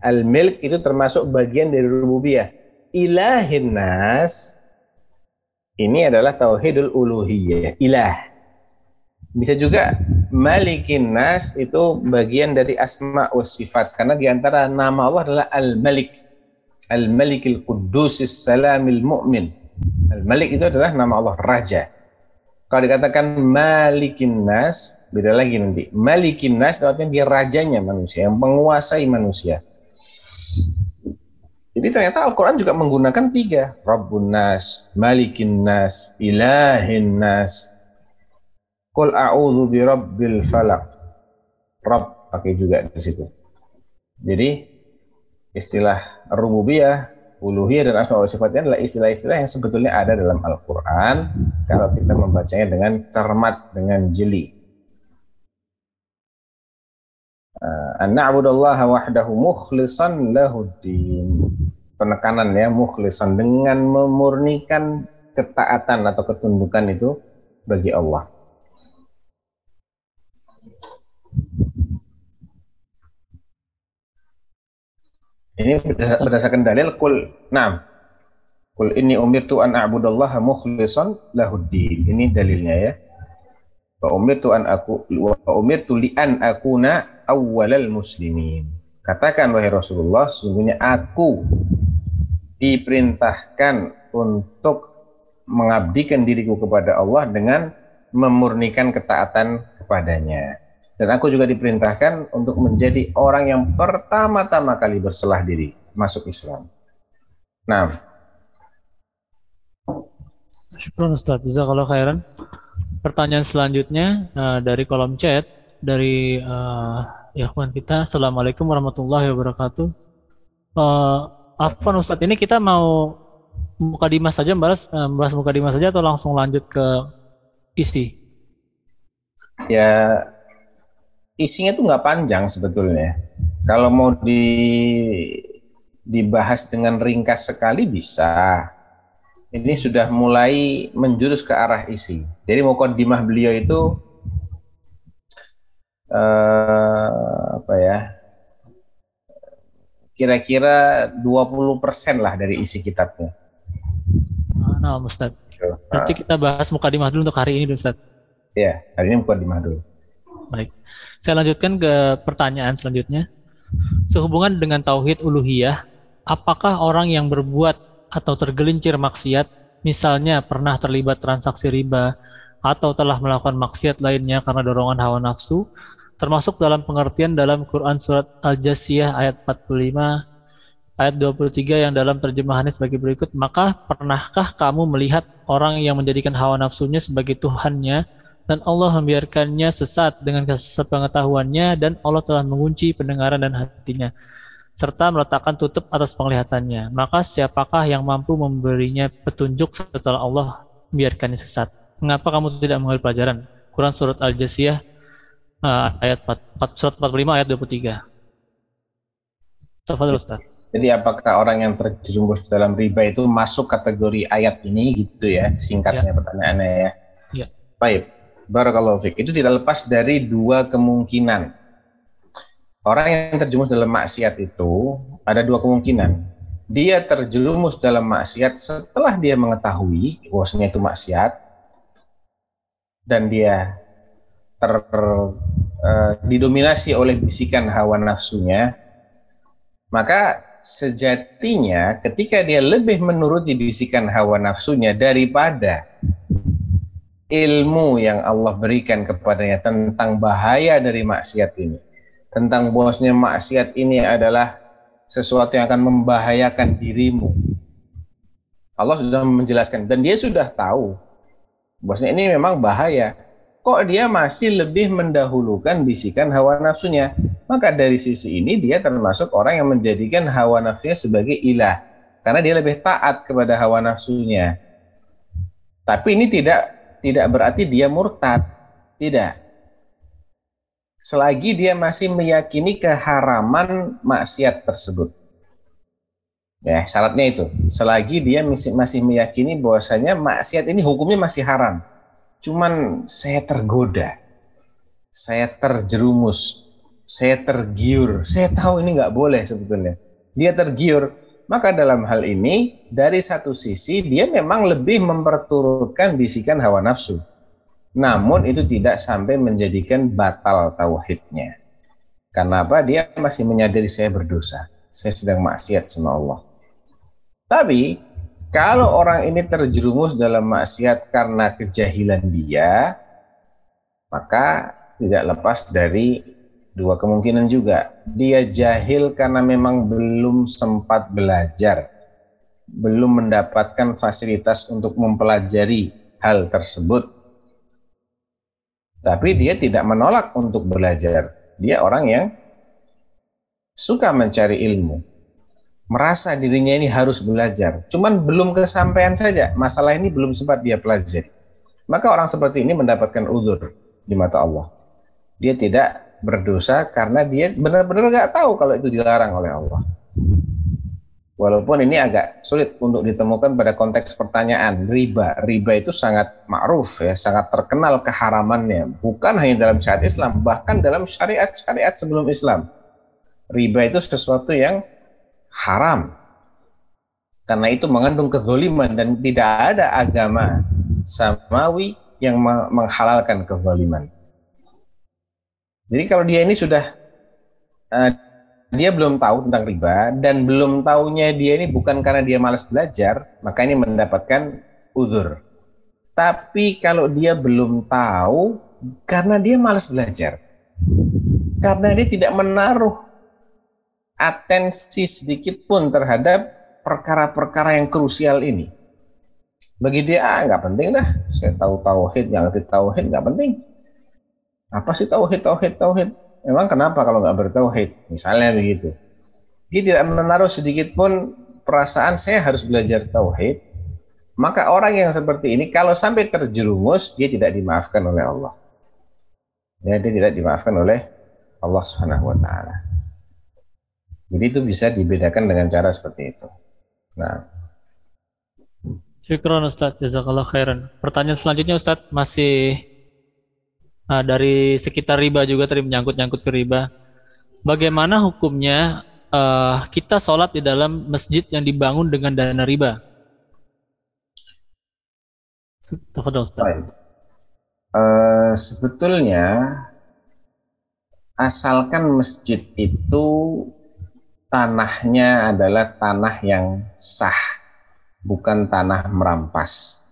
al-milk itu termasuk bagian dari rububiyah ilahin nas ini adalah tauhidul uluhiyah, ilah. Bisa juga malikin nas itu bagian dari asma wa sifat karena di antara nama Allah adalah al-malik. Al-malikil qudusis salamil mu'min. Al-malik itu adalah nama Allah raja. Kalau dikatakan malikin nas, beda lagi nanti. Malikin nas artinya dia rajanya manusia, yang menguasai manusia. Jadi ternyata Al-Quran juga menggunakan tiga. Rabbun Nas, Malikin Nas, Ilahin Nas. Qul a'udhu bi Rabbil Falak. Rabb pakai juga di situ. Jadi istilah rububiyah, uluhiyah dan asma wa sifatnya adalah istilah-istilah yang sebetulnya ada dalam Al-Quran kalau kita membacanya dengan cermat, dengan jeli. Uh, an na'budallaha wahdahu mukhlisan lahuddin penekanan ya mukhlisan dengan memurnikan ketaatan atau ketundukan itu bagi Allah. Ini berdasarkan dalil kul nam. Kul ini umirtu an a'budallaha mukhlishan lahuddin. Ini dalilnya ya. Wa umirtu an aku wa umirtu li an akuna awwalal muslimin. Katakan wahai Rasulullah, sesungguhnya aku diperintahkan untuk mengabdikan diriku kepada Allah dengan memurnikan ketaatan kepadanya. Dan aku juga diperintahkan untuk menjadi orang yang pertama-tama kali berselah diri masuk Islam. Nah. Ustaz. kalau khairan. Pertanyaan selanjutnya uh, dari kolom chat dari uh, ya kita. Assalamualaikum warahmatullahi wabarakatuh. Uh, Afwan Ustadz ini kita mau muka dimas saja eh, bahas muka dimas saja atau langsung lanjut ke isi? Ya isinya tuh nggak panjang sebetulnya. Kalau mau di dibahas dengan ringkas sekali bisa. Ini sudah mulai menjurus ke arah isi. Jadi mau dimah beliau itu uh, apa ya? kira-kira 20% lah dari isi kitabnya. Nah, Ustaz. Nanti kita bahas mukadimah dulu untuk hari ini, Ustaz. Ya, hari ini mukadimah dulu. Baik. Saya lanjutkan ke pertanyaan selanjutnya. Sehubungan dengan tauhid uluhiyah, apakah orang yang berbuat atau tergelincir maksiat, misalnya pernah terlibat transaksi riba atau telah melakukan maksiat lainnya karena dorongan hawa nafsu, termasuk dalam pengertian dalam Quran surat Al-Jasiyah ayat 45 ayat 23 yang dalam terjemahannya sebagai berikut maka pernahkah kamu melihat orang yang menjadikan hawa nafsunya sebagai Tuhannya dan Allah membiarkannya sesat dengan sepengetahuannya dan Allah telah mengunci pendengaran dan hatinya serta meletakkan tutup atas penglihatannya? Maka siapakah yang mampu memberinya petunjuk setelah Allah membiarkannya sesat? Mengapa kamu tidak mengambil pelajaran? Quran surat Al-Jasiyah uh, ayat 4, surat 45 ayat 23. Tafadhol Ustaz. Jadi apakah orang yang terjerumus dalam riba itu masuk kategori ayat ini gitu ya singkatnya ya. pertanyaannya ya. ya. Baik. Barakallahu fiqh. Itu tidak lepas dari dua kemungkinan. Orang yang terjerumus dalam maksiat itu ada dua kemungkinan. Dia terjerumus dalam maksiat setelah dia mengetahui bahwasanya itu maksiat dan dia ter uh, didominasi oleh bisikan hawa nafsunya maka sejatinya ketika dia lebih menuruti bisikan hawa nafsunya daripada ilmu yang Allah berikan kepadanya tentang bahaya dari maksiat ini. Tentang bosnya maksiat ini adalah sesuatu yang akan membahayakan dirimu. Allah sudah menjelaskan dan dia sudah tahu bosnya ini memang bahaya kok dia masih lebih mendahulukan bisikan hawa nafsunya. Maka dari sisi ini dia termasuk orang yang menjadikan hawa nafsunya sebagai ilah. Karena dia lebih taat kepada hawa nafsunya. Tapi ini tidak tidak berarti dia murtad. Tidak. Selagi dia masih meyakini keharaman maksiat tersebut. Ya, syaratnya itu. Selagi dia masih, meyakini bahwasanya maksiat ini hukumnya masih haram Cuman saya tergoda, saya terjerumus, saya tergiur. Saya tahu ini nggak boleh sebetulnya. Dia tergiur, maka dalam hal ini dari satu sisi dia memang lebih memperturutkan bisikan hawa nafsu. Namun itu tidak sampai menjadikan batal tauhidnya. Karena apa? Dia masih menyadari saya berdosa. Saya sedang maksiat sama Allah. Tapi kalau orang ini terjerumus dalam maksiat karena kejahilan dia, maka tidak lepas dari dua kemungkinan juga. Dia jahil karena memang belum sempat belajar, belum mendapatkan fasilitas untuk mempelajari hal tersebut. Tapi dia tidak menolak untuk belajar. Dia orang yang suka mencari ilmu merasa dirinya ini harus belajar, cuman belum kesampaian saja, masalah ini belum sempat dia pelajari. Maka orang seperti ini mendapatkan udur di mata Allah. Dia tidak berdosa karena dia benar-benar nggak tahu kalau itu dilarang oleh Allah. Walaupun ini agak sulit untuk ditemukan pada konteks pertanyaan riba. Riba itu sangat ma'ruf ya, sangat terkenal keharamannya. Bukan hanya dalam syariat Islam, bahkan dalam syariat-syariat sebelum Islam. Riba itu sesuatu yang haram. Karena itu mengandung kezoliman dan tidak ada agama samawi yang menghalalkan kezoliman. Jadi kalau dia ini sudah uh, dia belum tahu tentang riba dan belum tahunya dia ini bukan karena dia malas belajar, maka ini mendapatkan uzur. Tapi kalau dia belum tahu karena dia malas belajar, karena dia tidak menaruh atensi sedikit pun terhadap perkara-perkara yang krusial ini. Bagi dia, ah nggak penting dah. Saya tahu tauhid, yang ngerti tauhid nggak penting. Apa sih tauhid, tauhid, tauhid? Memang kenapa kalau nggak bertauhid? Misalnya begitu. Dia tidak menaruh sedikit pun perasaan saya harus belajar tauhid. Maka orang yang seperti ini kalau sampai terjerumus dia tidak dimaafkan oleh Allah. Ya, dia tidak dimaafkan oleh Allah Subhanahu wa taala. Jadi itu bisa dibedakan dengan cara seperti itu. Nah. Syukron Ustaz, jazakallah khairan. Pertanyaan selanjutnya Ustaz masih uh, dari sekitar riba juga tadi menyangkut-nyangkut ke riba. Bagaimana hukumnya uh, kita sholat di dalam masjid yang dibangun dengan dana riba? Tafadol Ustaz. Uh, sebetulnya asalkan masjid itu tanahnya adalah tanah yang sah, bukan tanah merampas.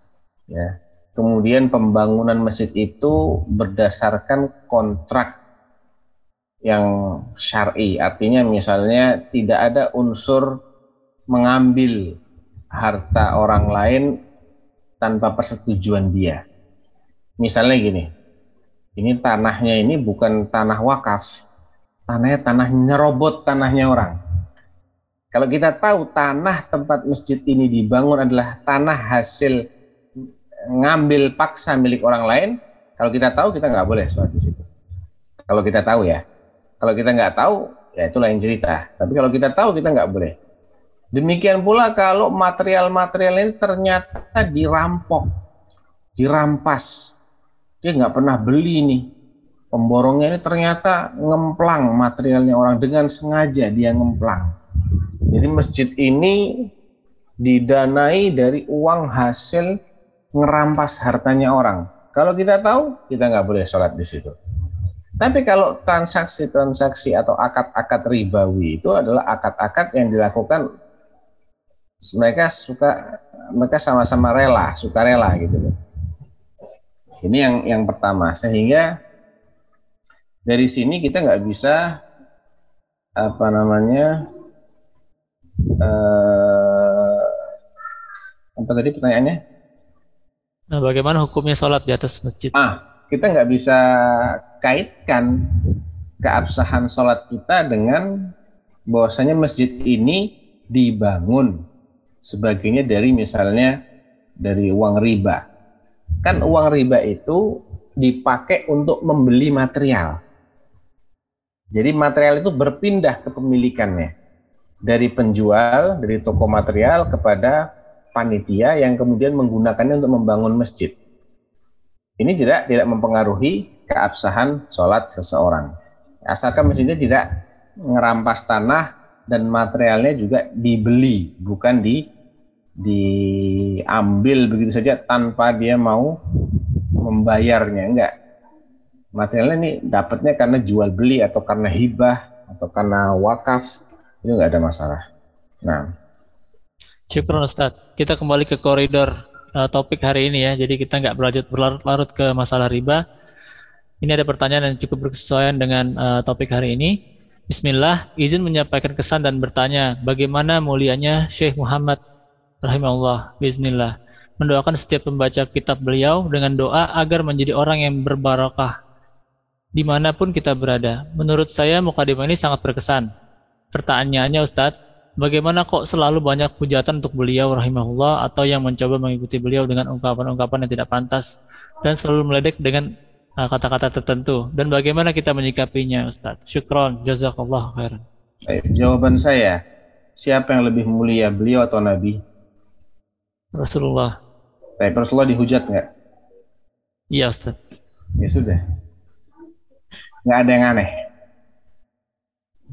Ya. Kemudian pembangunan masjid itu berdasarkan kontrak yang syar'i, artinya misalnya tidak ada unsur mengambil harta orang lain tanpa persetujuan dia. Misalnya gini, ini tanahnya ini bukan tanah wakaf, tanahnya tanah nyerobot tanahnya orang. Kalau kita tahu tanah tempat masjid ini dibangun adalah tanah hasil ngambil paksa milik orang lain, kalau kita tahu kita nggak boleh sholat di situ. Kalau kita tahu ya. Kalau kita nggak tahu, ya itu lain cerita. Tapi kalau kita tahu, kita nggak boleh. Demikian pula kalau material-material ini ternyata dirampok, dirampas. Dia nggak pernah beli nih. Pemborongnya ini ternyata ngemplang materialnya orang dengan sengaja dia ngemplang. Jadi masjid ini didanai dari uang hasil ngerampas hartanya orang. Kalau kita tahu, kita nggak boleh sholat di situ. Tapi kalau transaksi-transaksi atau akad-akad ribawi itu adalah akad-akad yang dilakukan mereka suka mereka sama-sama rela, suka rela gitu Ini yang yang pertama sehingga dari sini kita nggak bisa apa namanya uh, apa tadi pertanyaannya? Nah, bagaimana hukumnya sholat di atas masjid? Ah, kita nggak bisa kaitkan keabsahan sholat kita dengan bahwasanya masjid ini dibangun sebagainya dari misalnya dari uang riba. Kan uang riba itu dipakai untuk membeli material. Jadi material itu berpindah kepemilikannya dari penjual dari toko material kepada panitia yang kemudian menggunakannya untuk membangun masjid. Ini tidak tidak mempengaruhi keabsahan sholat seseorang. Asalkan masjidnya tidak ngerampas tanah dan materialnya juga dibeli, bukan di diambil begitu saja tanpa dia mau membayarnya, enggak. Materialnya ini dapatnya karena jual beli atau karena hibah atau karena wakaf, itu enggak ada masalah. Nah, Syukur Ustaz. Kita kembali ke koridor uh, topik hari ini ya. Jadi kita nggak berlanjut berlarut-larut ke masalah riba. Ini ada pertanyaan yang cukup berkesesuaian dengan uh, topik hari ini. Bismillah, izin menyampaikan kesan dan bertanya, bagaimana mulianya Syekh Muhammad rahimahullah, bismillah, mendoakan setiap pembaca kitab beliau dengan doa agar menjadi orang yang berbarakah di mana pun kita berada. Menurut saya mukadimah ini sangat berkesan. Pertanyaannya Ustadz, bagaimana kok selalu banyak hujatan untuk beliau rahimahullah atau yang mencoba mengikuti beliau dengan ungkapan-ungkapan yang tidak pantas dan selalu meledek dengan Ah, kata-kata tertentu dan bagaimana kita menyikapinya Ustaz? Syukron, jazakallah khairan. Jawaban saya, siapa yang lebih mulia, beliau atau Nabi? Rasulullah. Tapi Rasulullah dihujat nggak? Iya Ustaz. Ya sudah. Nggak ada yang aneh.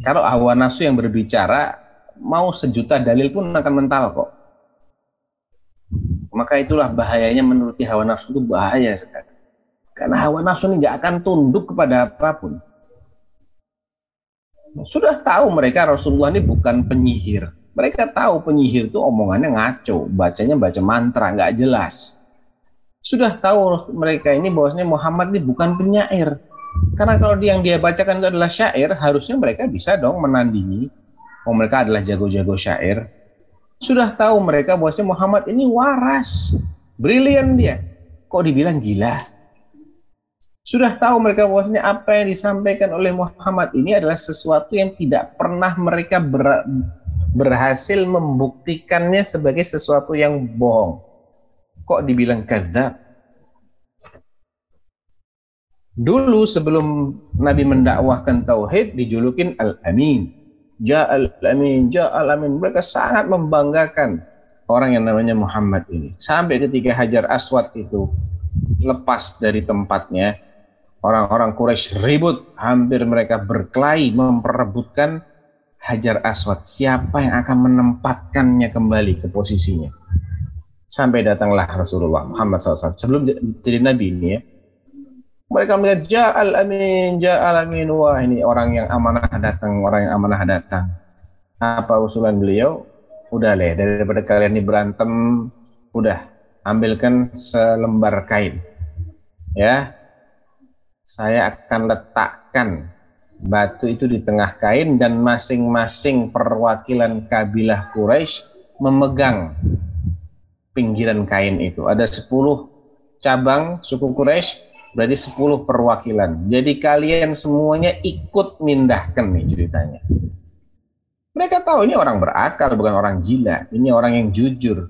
Kalau hawa nafsu yang berbicara, mau sejuta dalil pun akan mental kok. Maka itulah bahayanya menuruti hawa nafsu itu bahaya sekali. Karena hawa nafsu ini nggak akan tunduk kepada apa pun. Sudah tahu mereka Rasulullah ini bukan penyihir. Mereka tahu penyihir itu omongannya ngaco, bacanya baca mantra, nggak jelas. Sudah tahu mereka ini bahwasanya Muhammad ini bukan penyair. Karena kalau yang dia bacakan itu adalah syair, harusnya mereka bisa dong menandingi. Oh mereka adalah jago-jago syair. Sudah tahu mereka bahwasanya Muhammad ini waras, brilian dia. Kok dibilang gila? Sudah tahu mereka bahwasanya apa yang disampaikan oleh Muhammad ini adalah sesuatu yang tidak pernah mereka ber, berhasil membuktikannya sebagai sesuatu yang bohong. Kok dibilang kadzab? Dulu sebelum Nabi mendakwahkan tauhid dijulukin Al-Amin. Ja Al-Amin, Ja Al-Amin. Mereka sangat membanggakan orang yang namanya Muhammad ini. Sampai ketika Hajar Aswad itu lepas dari tempatnya, Orang-orang Quraisy ribut, hampir mereka berkelahi memperebutkan Hajar Aswad. Siapa yang akan menempatkannya kembali ke posisinya? Sampai datanglah Rasulullah Muhammad SAW. Sebelum jadi Nabi ini ya, mereka melihat Ja'al Amin, Ja'al Amin. Wah ini orang yang amanah datang, orang yang amanah datang. Apa usulan beliau? Udah leh, daripada kalian ini berantem, udah ambilkan selembar kain. Ya, saya akan letakkan batu itu di tengah kain dan masing-masing perwakilan kabilah Quraisy memegang pinggiran kain itu. Ada 10 cabang suku Quraisy berarti 10 perwakilan. Jadi kalian semuanya ikut mindahkan nih ceritanya. Mereka tahu ini orang berakal bukan orang gila. Ini orang yang jujur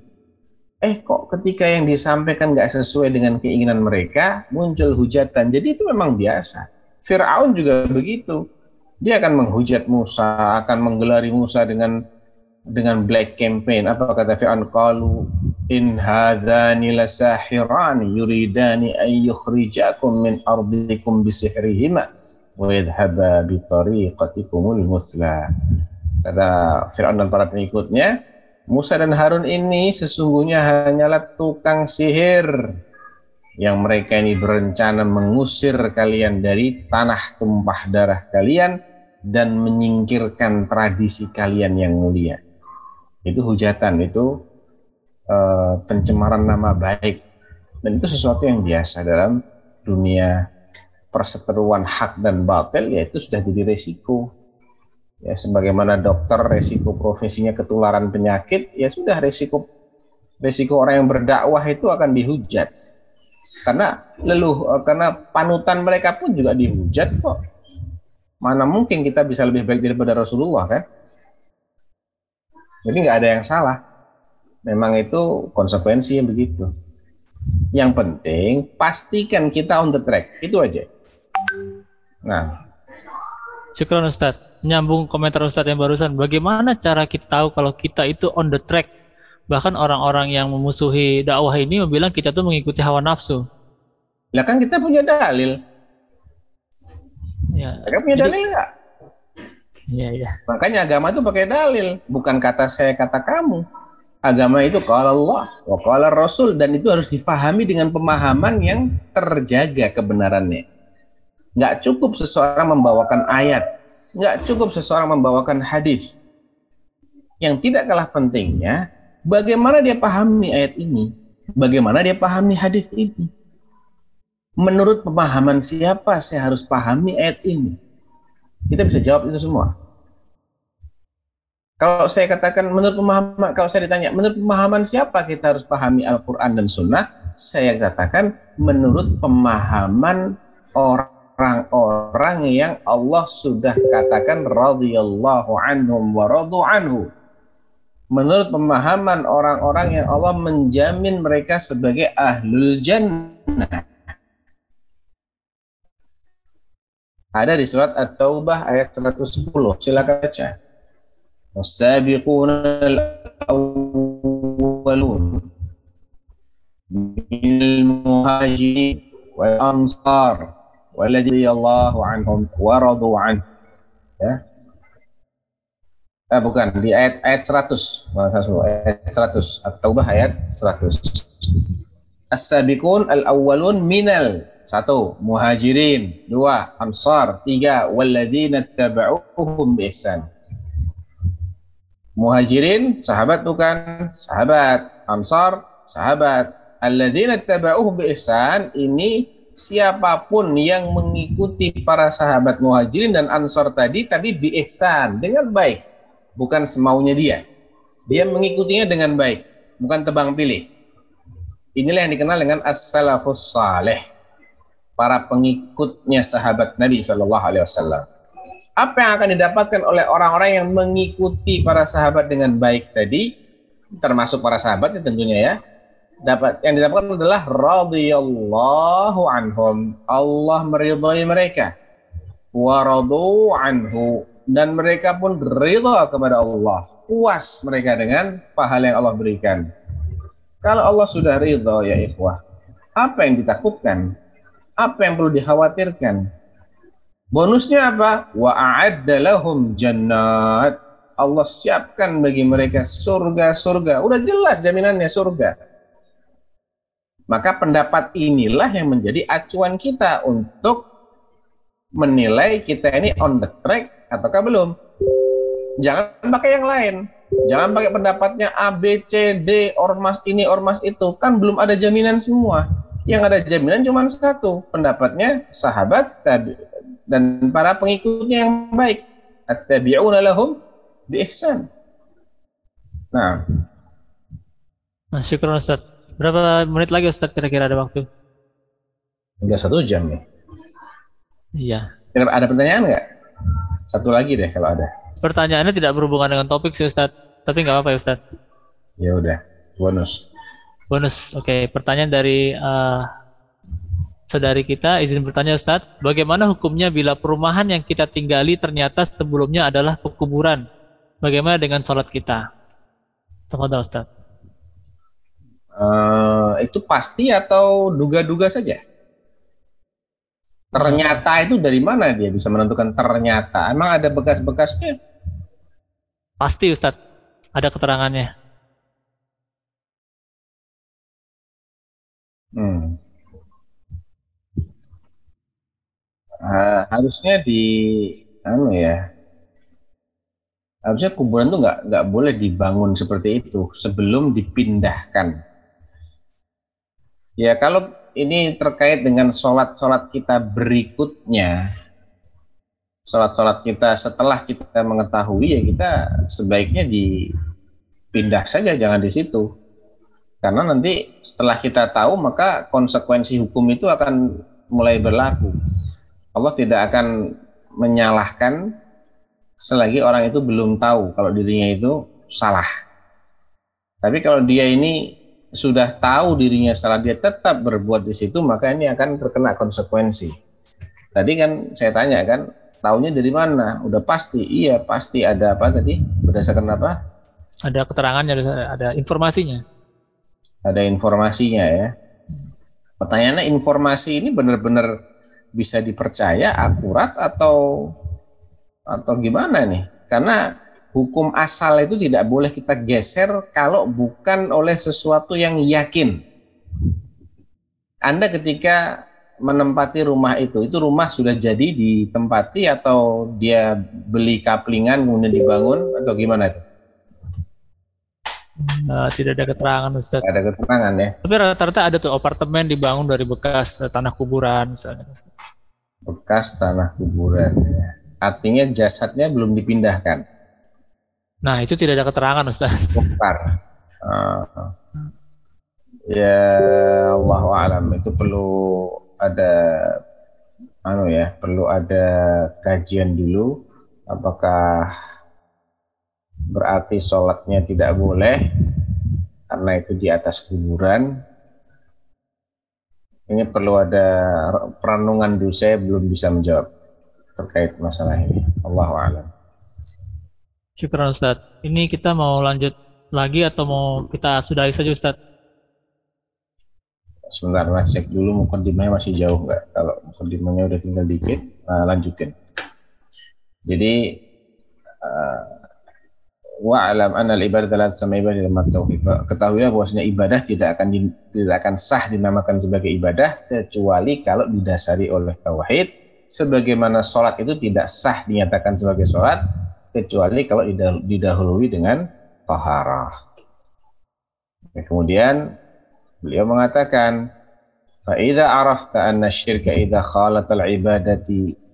eh kok ketika yang disampaikan nggak sesuai dengan keinginan mereka muncul hujatan jadi itu memang biasa Fir'aun juga begitu. Dia akan menghujat Musa, akan menggelari Musa dengan dengan black campaign. Apa kata Fir'aun? Qalu in hadzani lasahirani yuridani an yukhrijakum min ardikum bisihrihima wa yadhhaba bi tariqatikumul musla. Kata Fir'aun dan para pengikutnya, Musa dan Harun ini sesungguhnya hanyalah tukang sihir yang mereka ini berencana mengusir kalian dari tanah tumpah darah kalian dan menyingkirkan tradisi kalian yang mulia. Itu hujatan, itu uh, pencemaran nama baik. Dan itu sesuatu yang biasa dalam dunia perseteruan hak dan batil, yaitu sudah jadi resiko. Ya, sebagaimana dokter resiko profesinya ketularan penyakit, ya sudah resiko resiko orang yang berdakwah itu akan dihujat karena leluh eh, karena panutan mereka pun juga dihujat kok mana mungkin kita bisa lebih baik daripada Rasulullah kan jadi nggak ada yang salah memang itu konsekuensi yang begitu yang penting pastikan kita on the track itu aja nah Syukron Ustaz. Nyambung komentar Ustaz yang barusan. Bagaimana cara kita tahu kalau kita itu on the track Bahkan orang-orang yang memusuhi dakwah ini bilang kita tuh mengikuti hawa nafsu. Lah kan kita punya dalil. Ya. Kita punya dalil nggak? Iya, iya. Makanya agama itu pakai dalil, bukan kata saya kata kamu. Agama itu kalau Allah, kalau Rasul dan itu harus difahami dengan pemahaman yang terjaga kebenarannya. Nggak cukup seseorang membawakan ayat, nggak cukup seseorang membawakan hadis. Yang tidak kalah pentingnya Bagaimana dia pahami ayat ini? Bagaimana dia pahami hadis ini? Menurut pemahaman siapa saya harus pahami ayat ini? Kita bisa jawab itu semua. Kalau saya katakan menurut pemahaman, kalau saya ditanya menurut pemahaman siapa kita harus pahami Al-Quran dan Sunnah, saya katakan menurut pemahaman orang-orang yang Allah sudah katakan radhiyallahu anhum wa radu anhu menurut pemahaman orang-orang yang Allah menjamin mereka sebagai ahlul jannah. Ada di surat At-Taubah ayat 110. Silakan baca. Al-awwalun minal muhajirin wal ansar walladhiyallahu anhum wa radu an. Ya, eh, bukan di ayat ayat 100 ayat 100 At-Taubah ayat 100 As-sabiqun al-awwalun minal. Satu muhajirin. Dua ansar. Tiga walladzina tabauhum ihsan muhajirin sahabat bukan sahabat ansar sahabat alladzina tabauhum ihsan ini siapa pun yang mengikuti para sahabat muhajirin dan ansar tadi tadi bi ihsan dengan baik bukan semaunya dia. Dia mengikutinya dengan baik, bukan tebang pilih. Inilah yang dikenal dengan as-salafus saleh. Para pengikutnya sahabat Nabi Shallallahu alaihi wasallam. Apa yang akan didapatkan oleh orang-orang yang mengikuti para sahabat dengan baik tadi, termasuk para sahabat ya tentunya ya. Dapat yang didapatkan adalah radhiyallahu anhum. Allah meridhai mereka. Wa anhu dan mereka pun ridha kepada Allah. Puas mereka dengan pahala yang Allah berikan. Kalau Allah sudah ridha ya ikhwah, apa yang ditakutkan? Apa yang perlu dikhawatirkan? Bonusnya apa? Wa a'adda lahum jannat. Allah siapkan bagi mereka surga-surga. Udah jelas jaminannya surga. Maka pendapat inilah yang menjadi acuan kita untuk menilai kita ini on the track ataukah belum. Jangan pakai yang lain. Jangan pakai pendapatnya A, B, C, D, ormas ini, ormas itu. Kan belum ada jaminan semua. Yang ada jaminan cuma satu. Pendapatnya sahabat dan para pengikutnya yang baik. At-tabi'una lahum bi ihsan. Nah. Nah, syukur Ustaz. Berapa menit lagi Ustaz kira-kira ada waktu? Udah satu jam nih. Iya. Ada pertanyaan nggak? Satu lagi deh kalau ada. Pertanyaannya tidak berhubungan dengan topik sih Ustaz, tapi nggak apa-apa ya Ustaz. Ya udah, bonus. Bonus, oke. Okay. Pertanyaan dari uh, saudari kita izin bertanya Ustadz, bagaimana hukumnya bila perumahan yang kita tinggali ternyata sebelumnya adalah pekuburan? Bagaimana dengan sholat kita? Tafadhol Ustadz. Eh, itu pasti atau duga-duga saja? Ternyata itu dari mana dia bisa menentukan ternyata? Emang ada bekas-bekasnya? Pasti Ustadz, ada keterangannya. Hmm. Harusnya di anu ya. Harusnya kuburan tuh nggak nggak boleh dibangun seperti itu sebelum dipindahkan. Ya kalau ini terkait dengan sholat-sholat kita berikutnya sholat-sholat kita setelah kita mengetahui ya kita sebaiknya dipindah saja jangan di situ. Karena nanti setelah kita tahu maka konsekuensi hukum itu akan mulai berlaku Allah tidak akan menyalahkan selagi orang itu belum tahu kalau dirinya itu salah. Tapi kalau dia ini sudah tahu dirinya salah, dia tetap berbuat di situ, maka ini akan terkena konsekuensi. Tadi kan saya tanya kan, tahunya dari mana? Udah pasti, iya pasti ada apa tadi? Berdasarkan apa? Ada keterangannya, ada informasinya. Ada informasinya ya. Pertanyaannya informasi ini benar-benar bisa dipercaya, akurat atau atau gimana nih? Karena hukum asal itu tidak boleh kita geser kalau bukan oleh sesuatu yang yakin. Anda ketika menempati rumah itu, itu rumah sudah jadi ditempati atau dia beli kaplingan kemudian dibangun atau gimana itu? Uh, tidak ada keterangan Ustaz. Tidak ada keterangan ya. Tapi rata-rata ada tuh apartemen dibangun dari bekas uh, tanah kuburan misalnya. Bekas tanah kuburan ya. Artinya jasadnya belum dipindahkan. Nah, itu tidak ada keterangan Ustaz. Bongkar. Uh, ya Allah alam itu perlu ada anu ya, perlu ada kajian dulu apakah berarti sholatnya tidak boleh karena itu di atas kuburan ini perlu ada perenungan dulu saya belum bisa menjawab terkait masalah ini. Allah alam. Syukur Ustaz ini kita mau lanjut lagi atau mau kita sudahi saja Ustaz sebentar mas. Cek dulu mukadimahnya masih jauh nggak? Kalau mukadimahnya udah tinggal dikit nah, lanjutin. Jadi uh, wa'alam anna al-ibadah dalam sama ibadah dalam tauhid. Ketahuilah bahwasanya ibadah tidak akan di, tidak akan sah dinamakan sebagai ibadah kecuali kalau didasari oleh tauhid sebagaimana sholat itu tidak sah dinyatakan sebagai sholat kecuali kalau didahului dengan taharah. Kemudian beliau mengatakan فإذا عرفت أن الشرك إذا خالط العبادة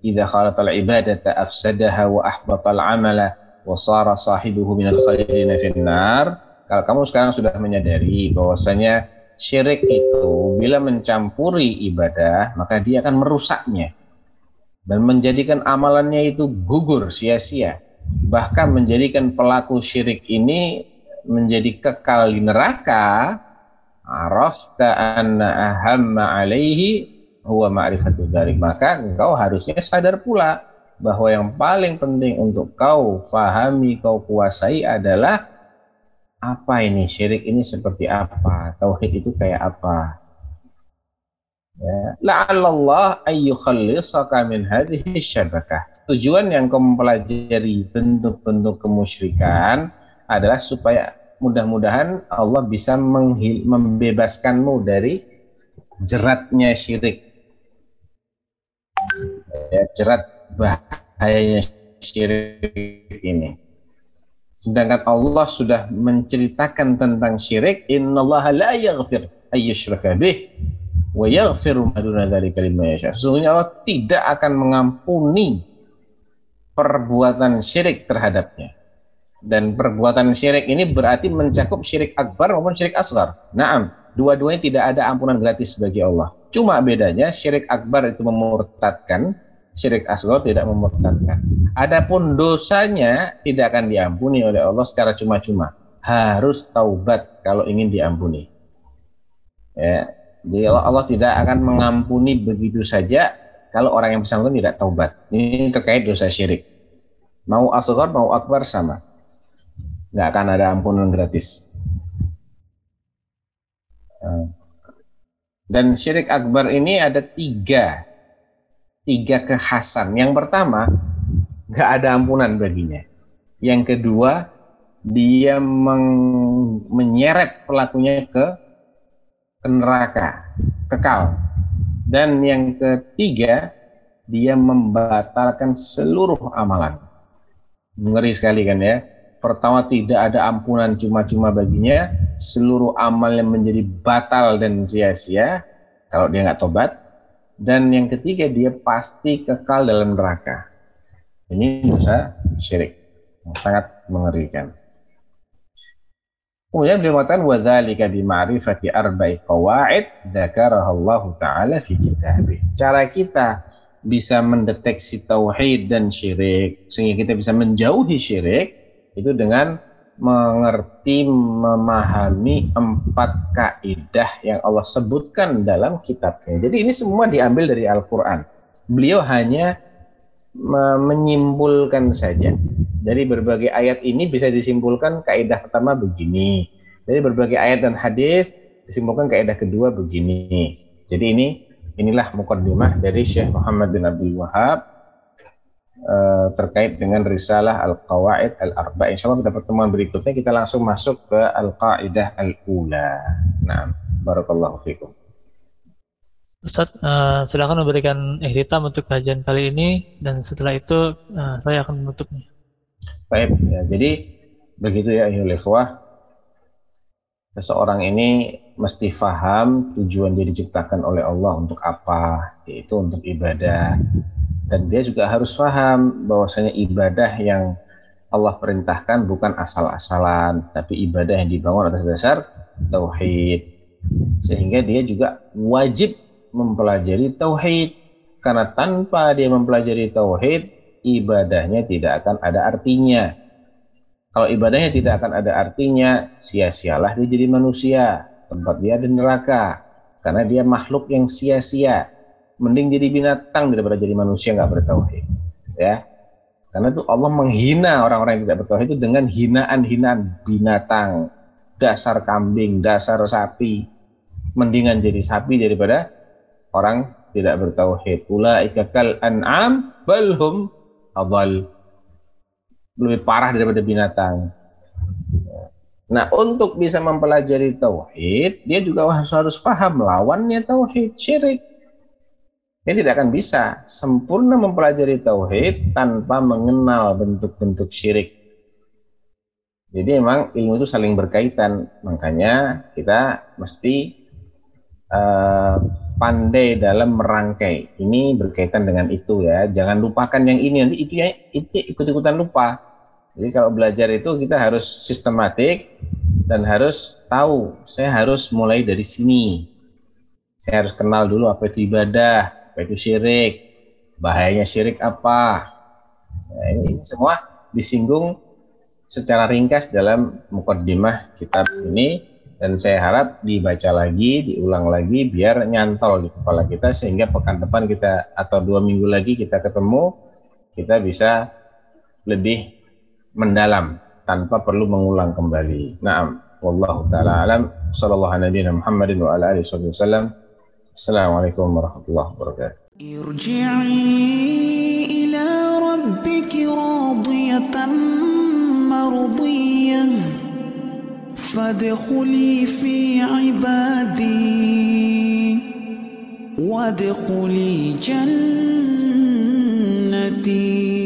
إذا خالط العبادة أفسدها وأحبط العمل Wasara sahibuhu minal khairina finnar. Kalau kamu sekarang sudah menyadari bahwasanya syirik itu bila mencampuri ibadah maka dia akan merusaknya. Dan menjadikan amalannya itu gugur sia-sia. Bahkan menjadikan pelaku syirik ini menjadi kekal di neraka. Arafta anna ahamma alaihi huwa ma'rifatu dari maka engkau harusnya sadar pula bahwa yang paling penting untuk kau fahami, kau kuasai adalah apa ini syirik ini seperti apa, tauhid itu kayak apa. Ya, la'allallah ayyukhallisaka min hadhihi syabakah. Tujuan yang kau mempelajari bentuk-bentuk kemusyrikan adalah supaya mudah-mudahan Allah bisa membebaskanmu dari jeratnya syirik. Ya, jerat bahayanya syirik ini. Sedangkan Allah sudah menceritakan tentang syirik, innallaha la yaghfir ayyushraka bih wa yaghfiru ma duna dzalika liman yasha. Sesungguhnya Allah tidak akan mengampuni perbuatan syirik terhadapnya. Dan perbuatan syirik ini berarti mencakup syirik akbar maupun syirik asgar. Naam, dua-duanya tidak ada ampunan gratis bagi Allah. Cuma bedanya syirik akbar itu memurtadkan, syirik asghar tidak memurtadkan. Adapun dosanya tidak akan diampuni oleh Allah secara cuma-cuma. Harus taubat kalau ingin diampuni. Ya, Jadi Allah, Allah tidak akan mengampuni begitu saja kalau orang yang bersangkutan tidak taubat. Ini terkait dosa syirik. Mau asghar mau akbar sama. Nggak akan ada ampunan gratis. Eh, dan syirik akbar ini ada tiga, tiga kekhasan. Yang pertama, nggak ada ampunan baginya. Yang kedua, dia meng, menyeret pelakunya ke, ke neraka, kekal. Dan yang ketiga, dia membatalkan seluruh amalan. Ngeri sekali kan ya. Pertama tidak ada ampunan cuma-cuma baginya, seluruh amal yang menjadi batal dan sia-sia kalau dia nggak tobat. Dan yang ketiga dia pasti kekal dalam neraka. Ini dosa syirik yang sangat mengerikan. Kemudian beliau mengatakan wadzalika bi ma'rifati arba'i qawaid dzakaraha Allah taala fi kitabih. Cara kita bisa mendeteksi tauhid dan syirik sehingga kita bisa menjauhi syirik itu dengan mengerti memahami empat kaidah yang Allah sebutkan dalam kitabnya. Jadi ini semua diambil dari Al-Qur'an. Beliau hanya menyimpulkan saja dari berbagai ayat ini bisa disimpulkan kaidah pertama begini. Dari berbagai ayat dan hadis disimpulkan kaidah kedua begini. Jadi ini inilah mukaddimah dari Syekh Muhammad bin Abdul Wahab uh, terkait dengan risalah Al-Qawaid Al-Arba. Insyaallah pada pertemuan berikutnya kita langsung masuk ke Al-Qaidah Al-Ula. Nah, barakallahu fikum. Ustaz, uh, silakan memberikan ihtitam untuk kajian kali ini dan setelah itu uh, saya akan menutupnya. Baik, ya, jadi begitu ya ayyuhal ikhwah. Seseorang ini mesti faham tujuan dia diciptakan oleh Allah untuk apa, yaitu untuk ibadah. Dan dia juga harus faham bahwasanya ibadah yang Allah perintahkan bukan asal-asalan, tapi ibadah yang dibangun atas dasar tauhid. Sehingga dia juga wajib mempelajari tauhid karena tanpa dia mempelajari tauhid ibadahnya tidak akan ada artinya. Kalau ibadahnya tidak akan ada artinya, sia-sialah dia jadi manusia, tempat dia di neraka. Karena dia makhluk yang sia-sia. Mending jadi binatang daripada jadi manusia nggak bertauhid. Ya, karena itu Allah menghina orang-orang yang tidak bertauhid itu dengan hinaan-hinaan binatang, dasar kambing, dasar sapi. Mendingan jadi sapi daripada orang tidak bertauhid. Ulaika kal an'am balhum adal lebih parah daripada binatang. Nah, untuk bisa mempelajari tauhid, dia juga harus harus paham lawannya tauhid, syirik. Dia tidak akan bisa sempurna mempelajari tauhid tanpa mengenal bentuk-bentuk syirik. Jadi memang ilmu itu saling berkaitan, makanya kita mesti uh, pandai dalam merangkai. Ini berkaitan dengan itu ya. Jangan lupakan yang ini nanti itu ya itu ikut-ikutan lupa. Jadi kalau belajar itu kita harus sistematik dan harus tahu saya harus mulai dari sini. Saya harus kenal dulu apa itu ibadah, apa itu syirik, bahayanya syirik apa. Nah, ini, semua disinggung secara ringkas dalam mukaddimah kitab ini dan saya harap dibaca lagi, diulang lagi biar nyantol di kepala kita sehingga pekan depan kita atau dua minggu lagi kita ketemu kita bisa lebih mendalam tanpa perlu mengulang kembali. Naam, wallahu taala alam. Sallallahu alaihi wa wasallam. السلام عليكم ورحمة الله وبركاته. ارجعي إلى ربك راضية مرضية. فادخلي في عبادي. وادخلي جنتي.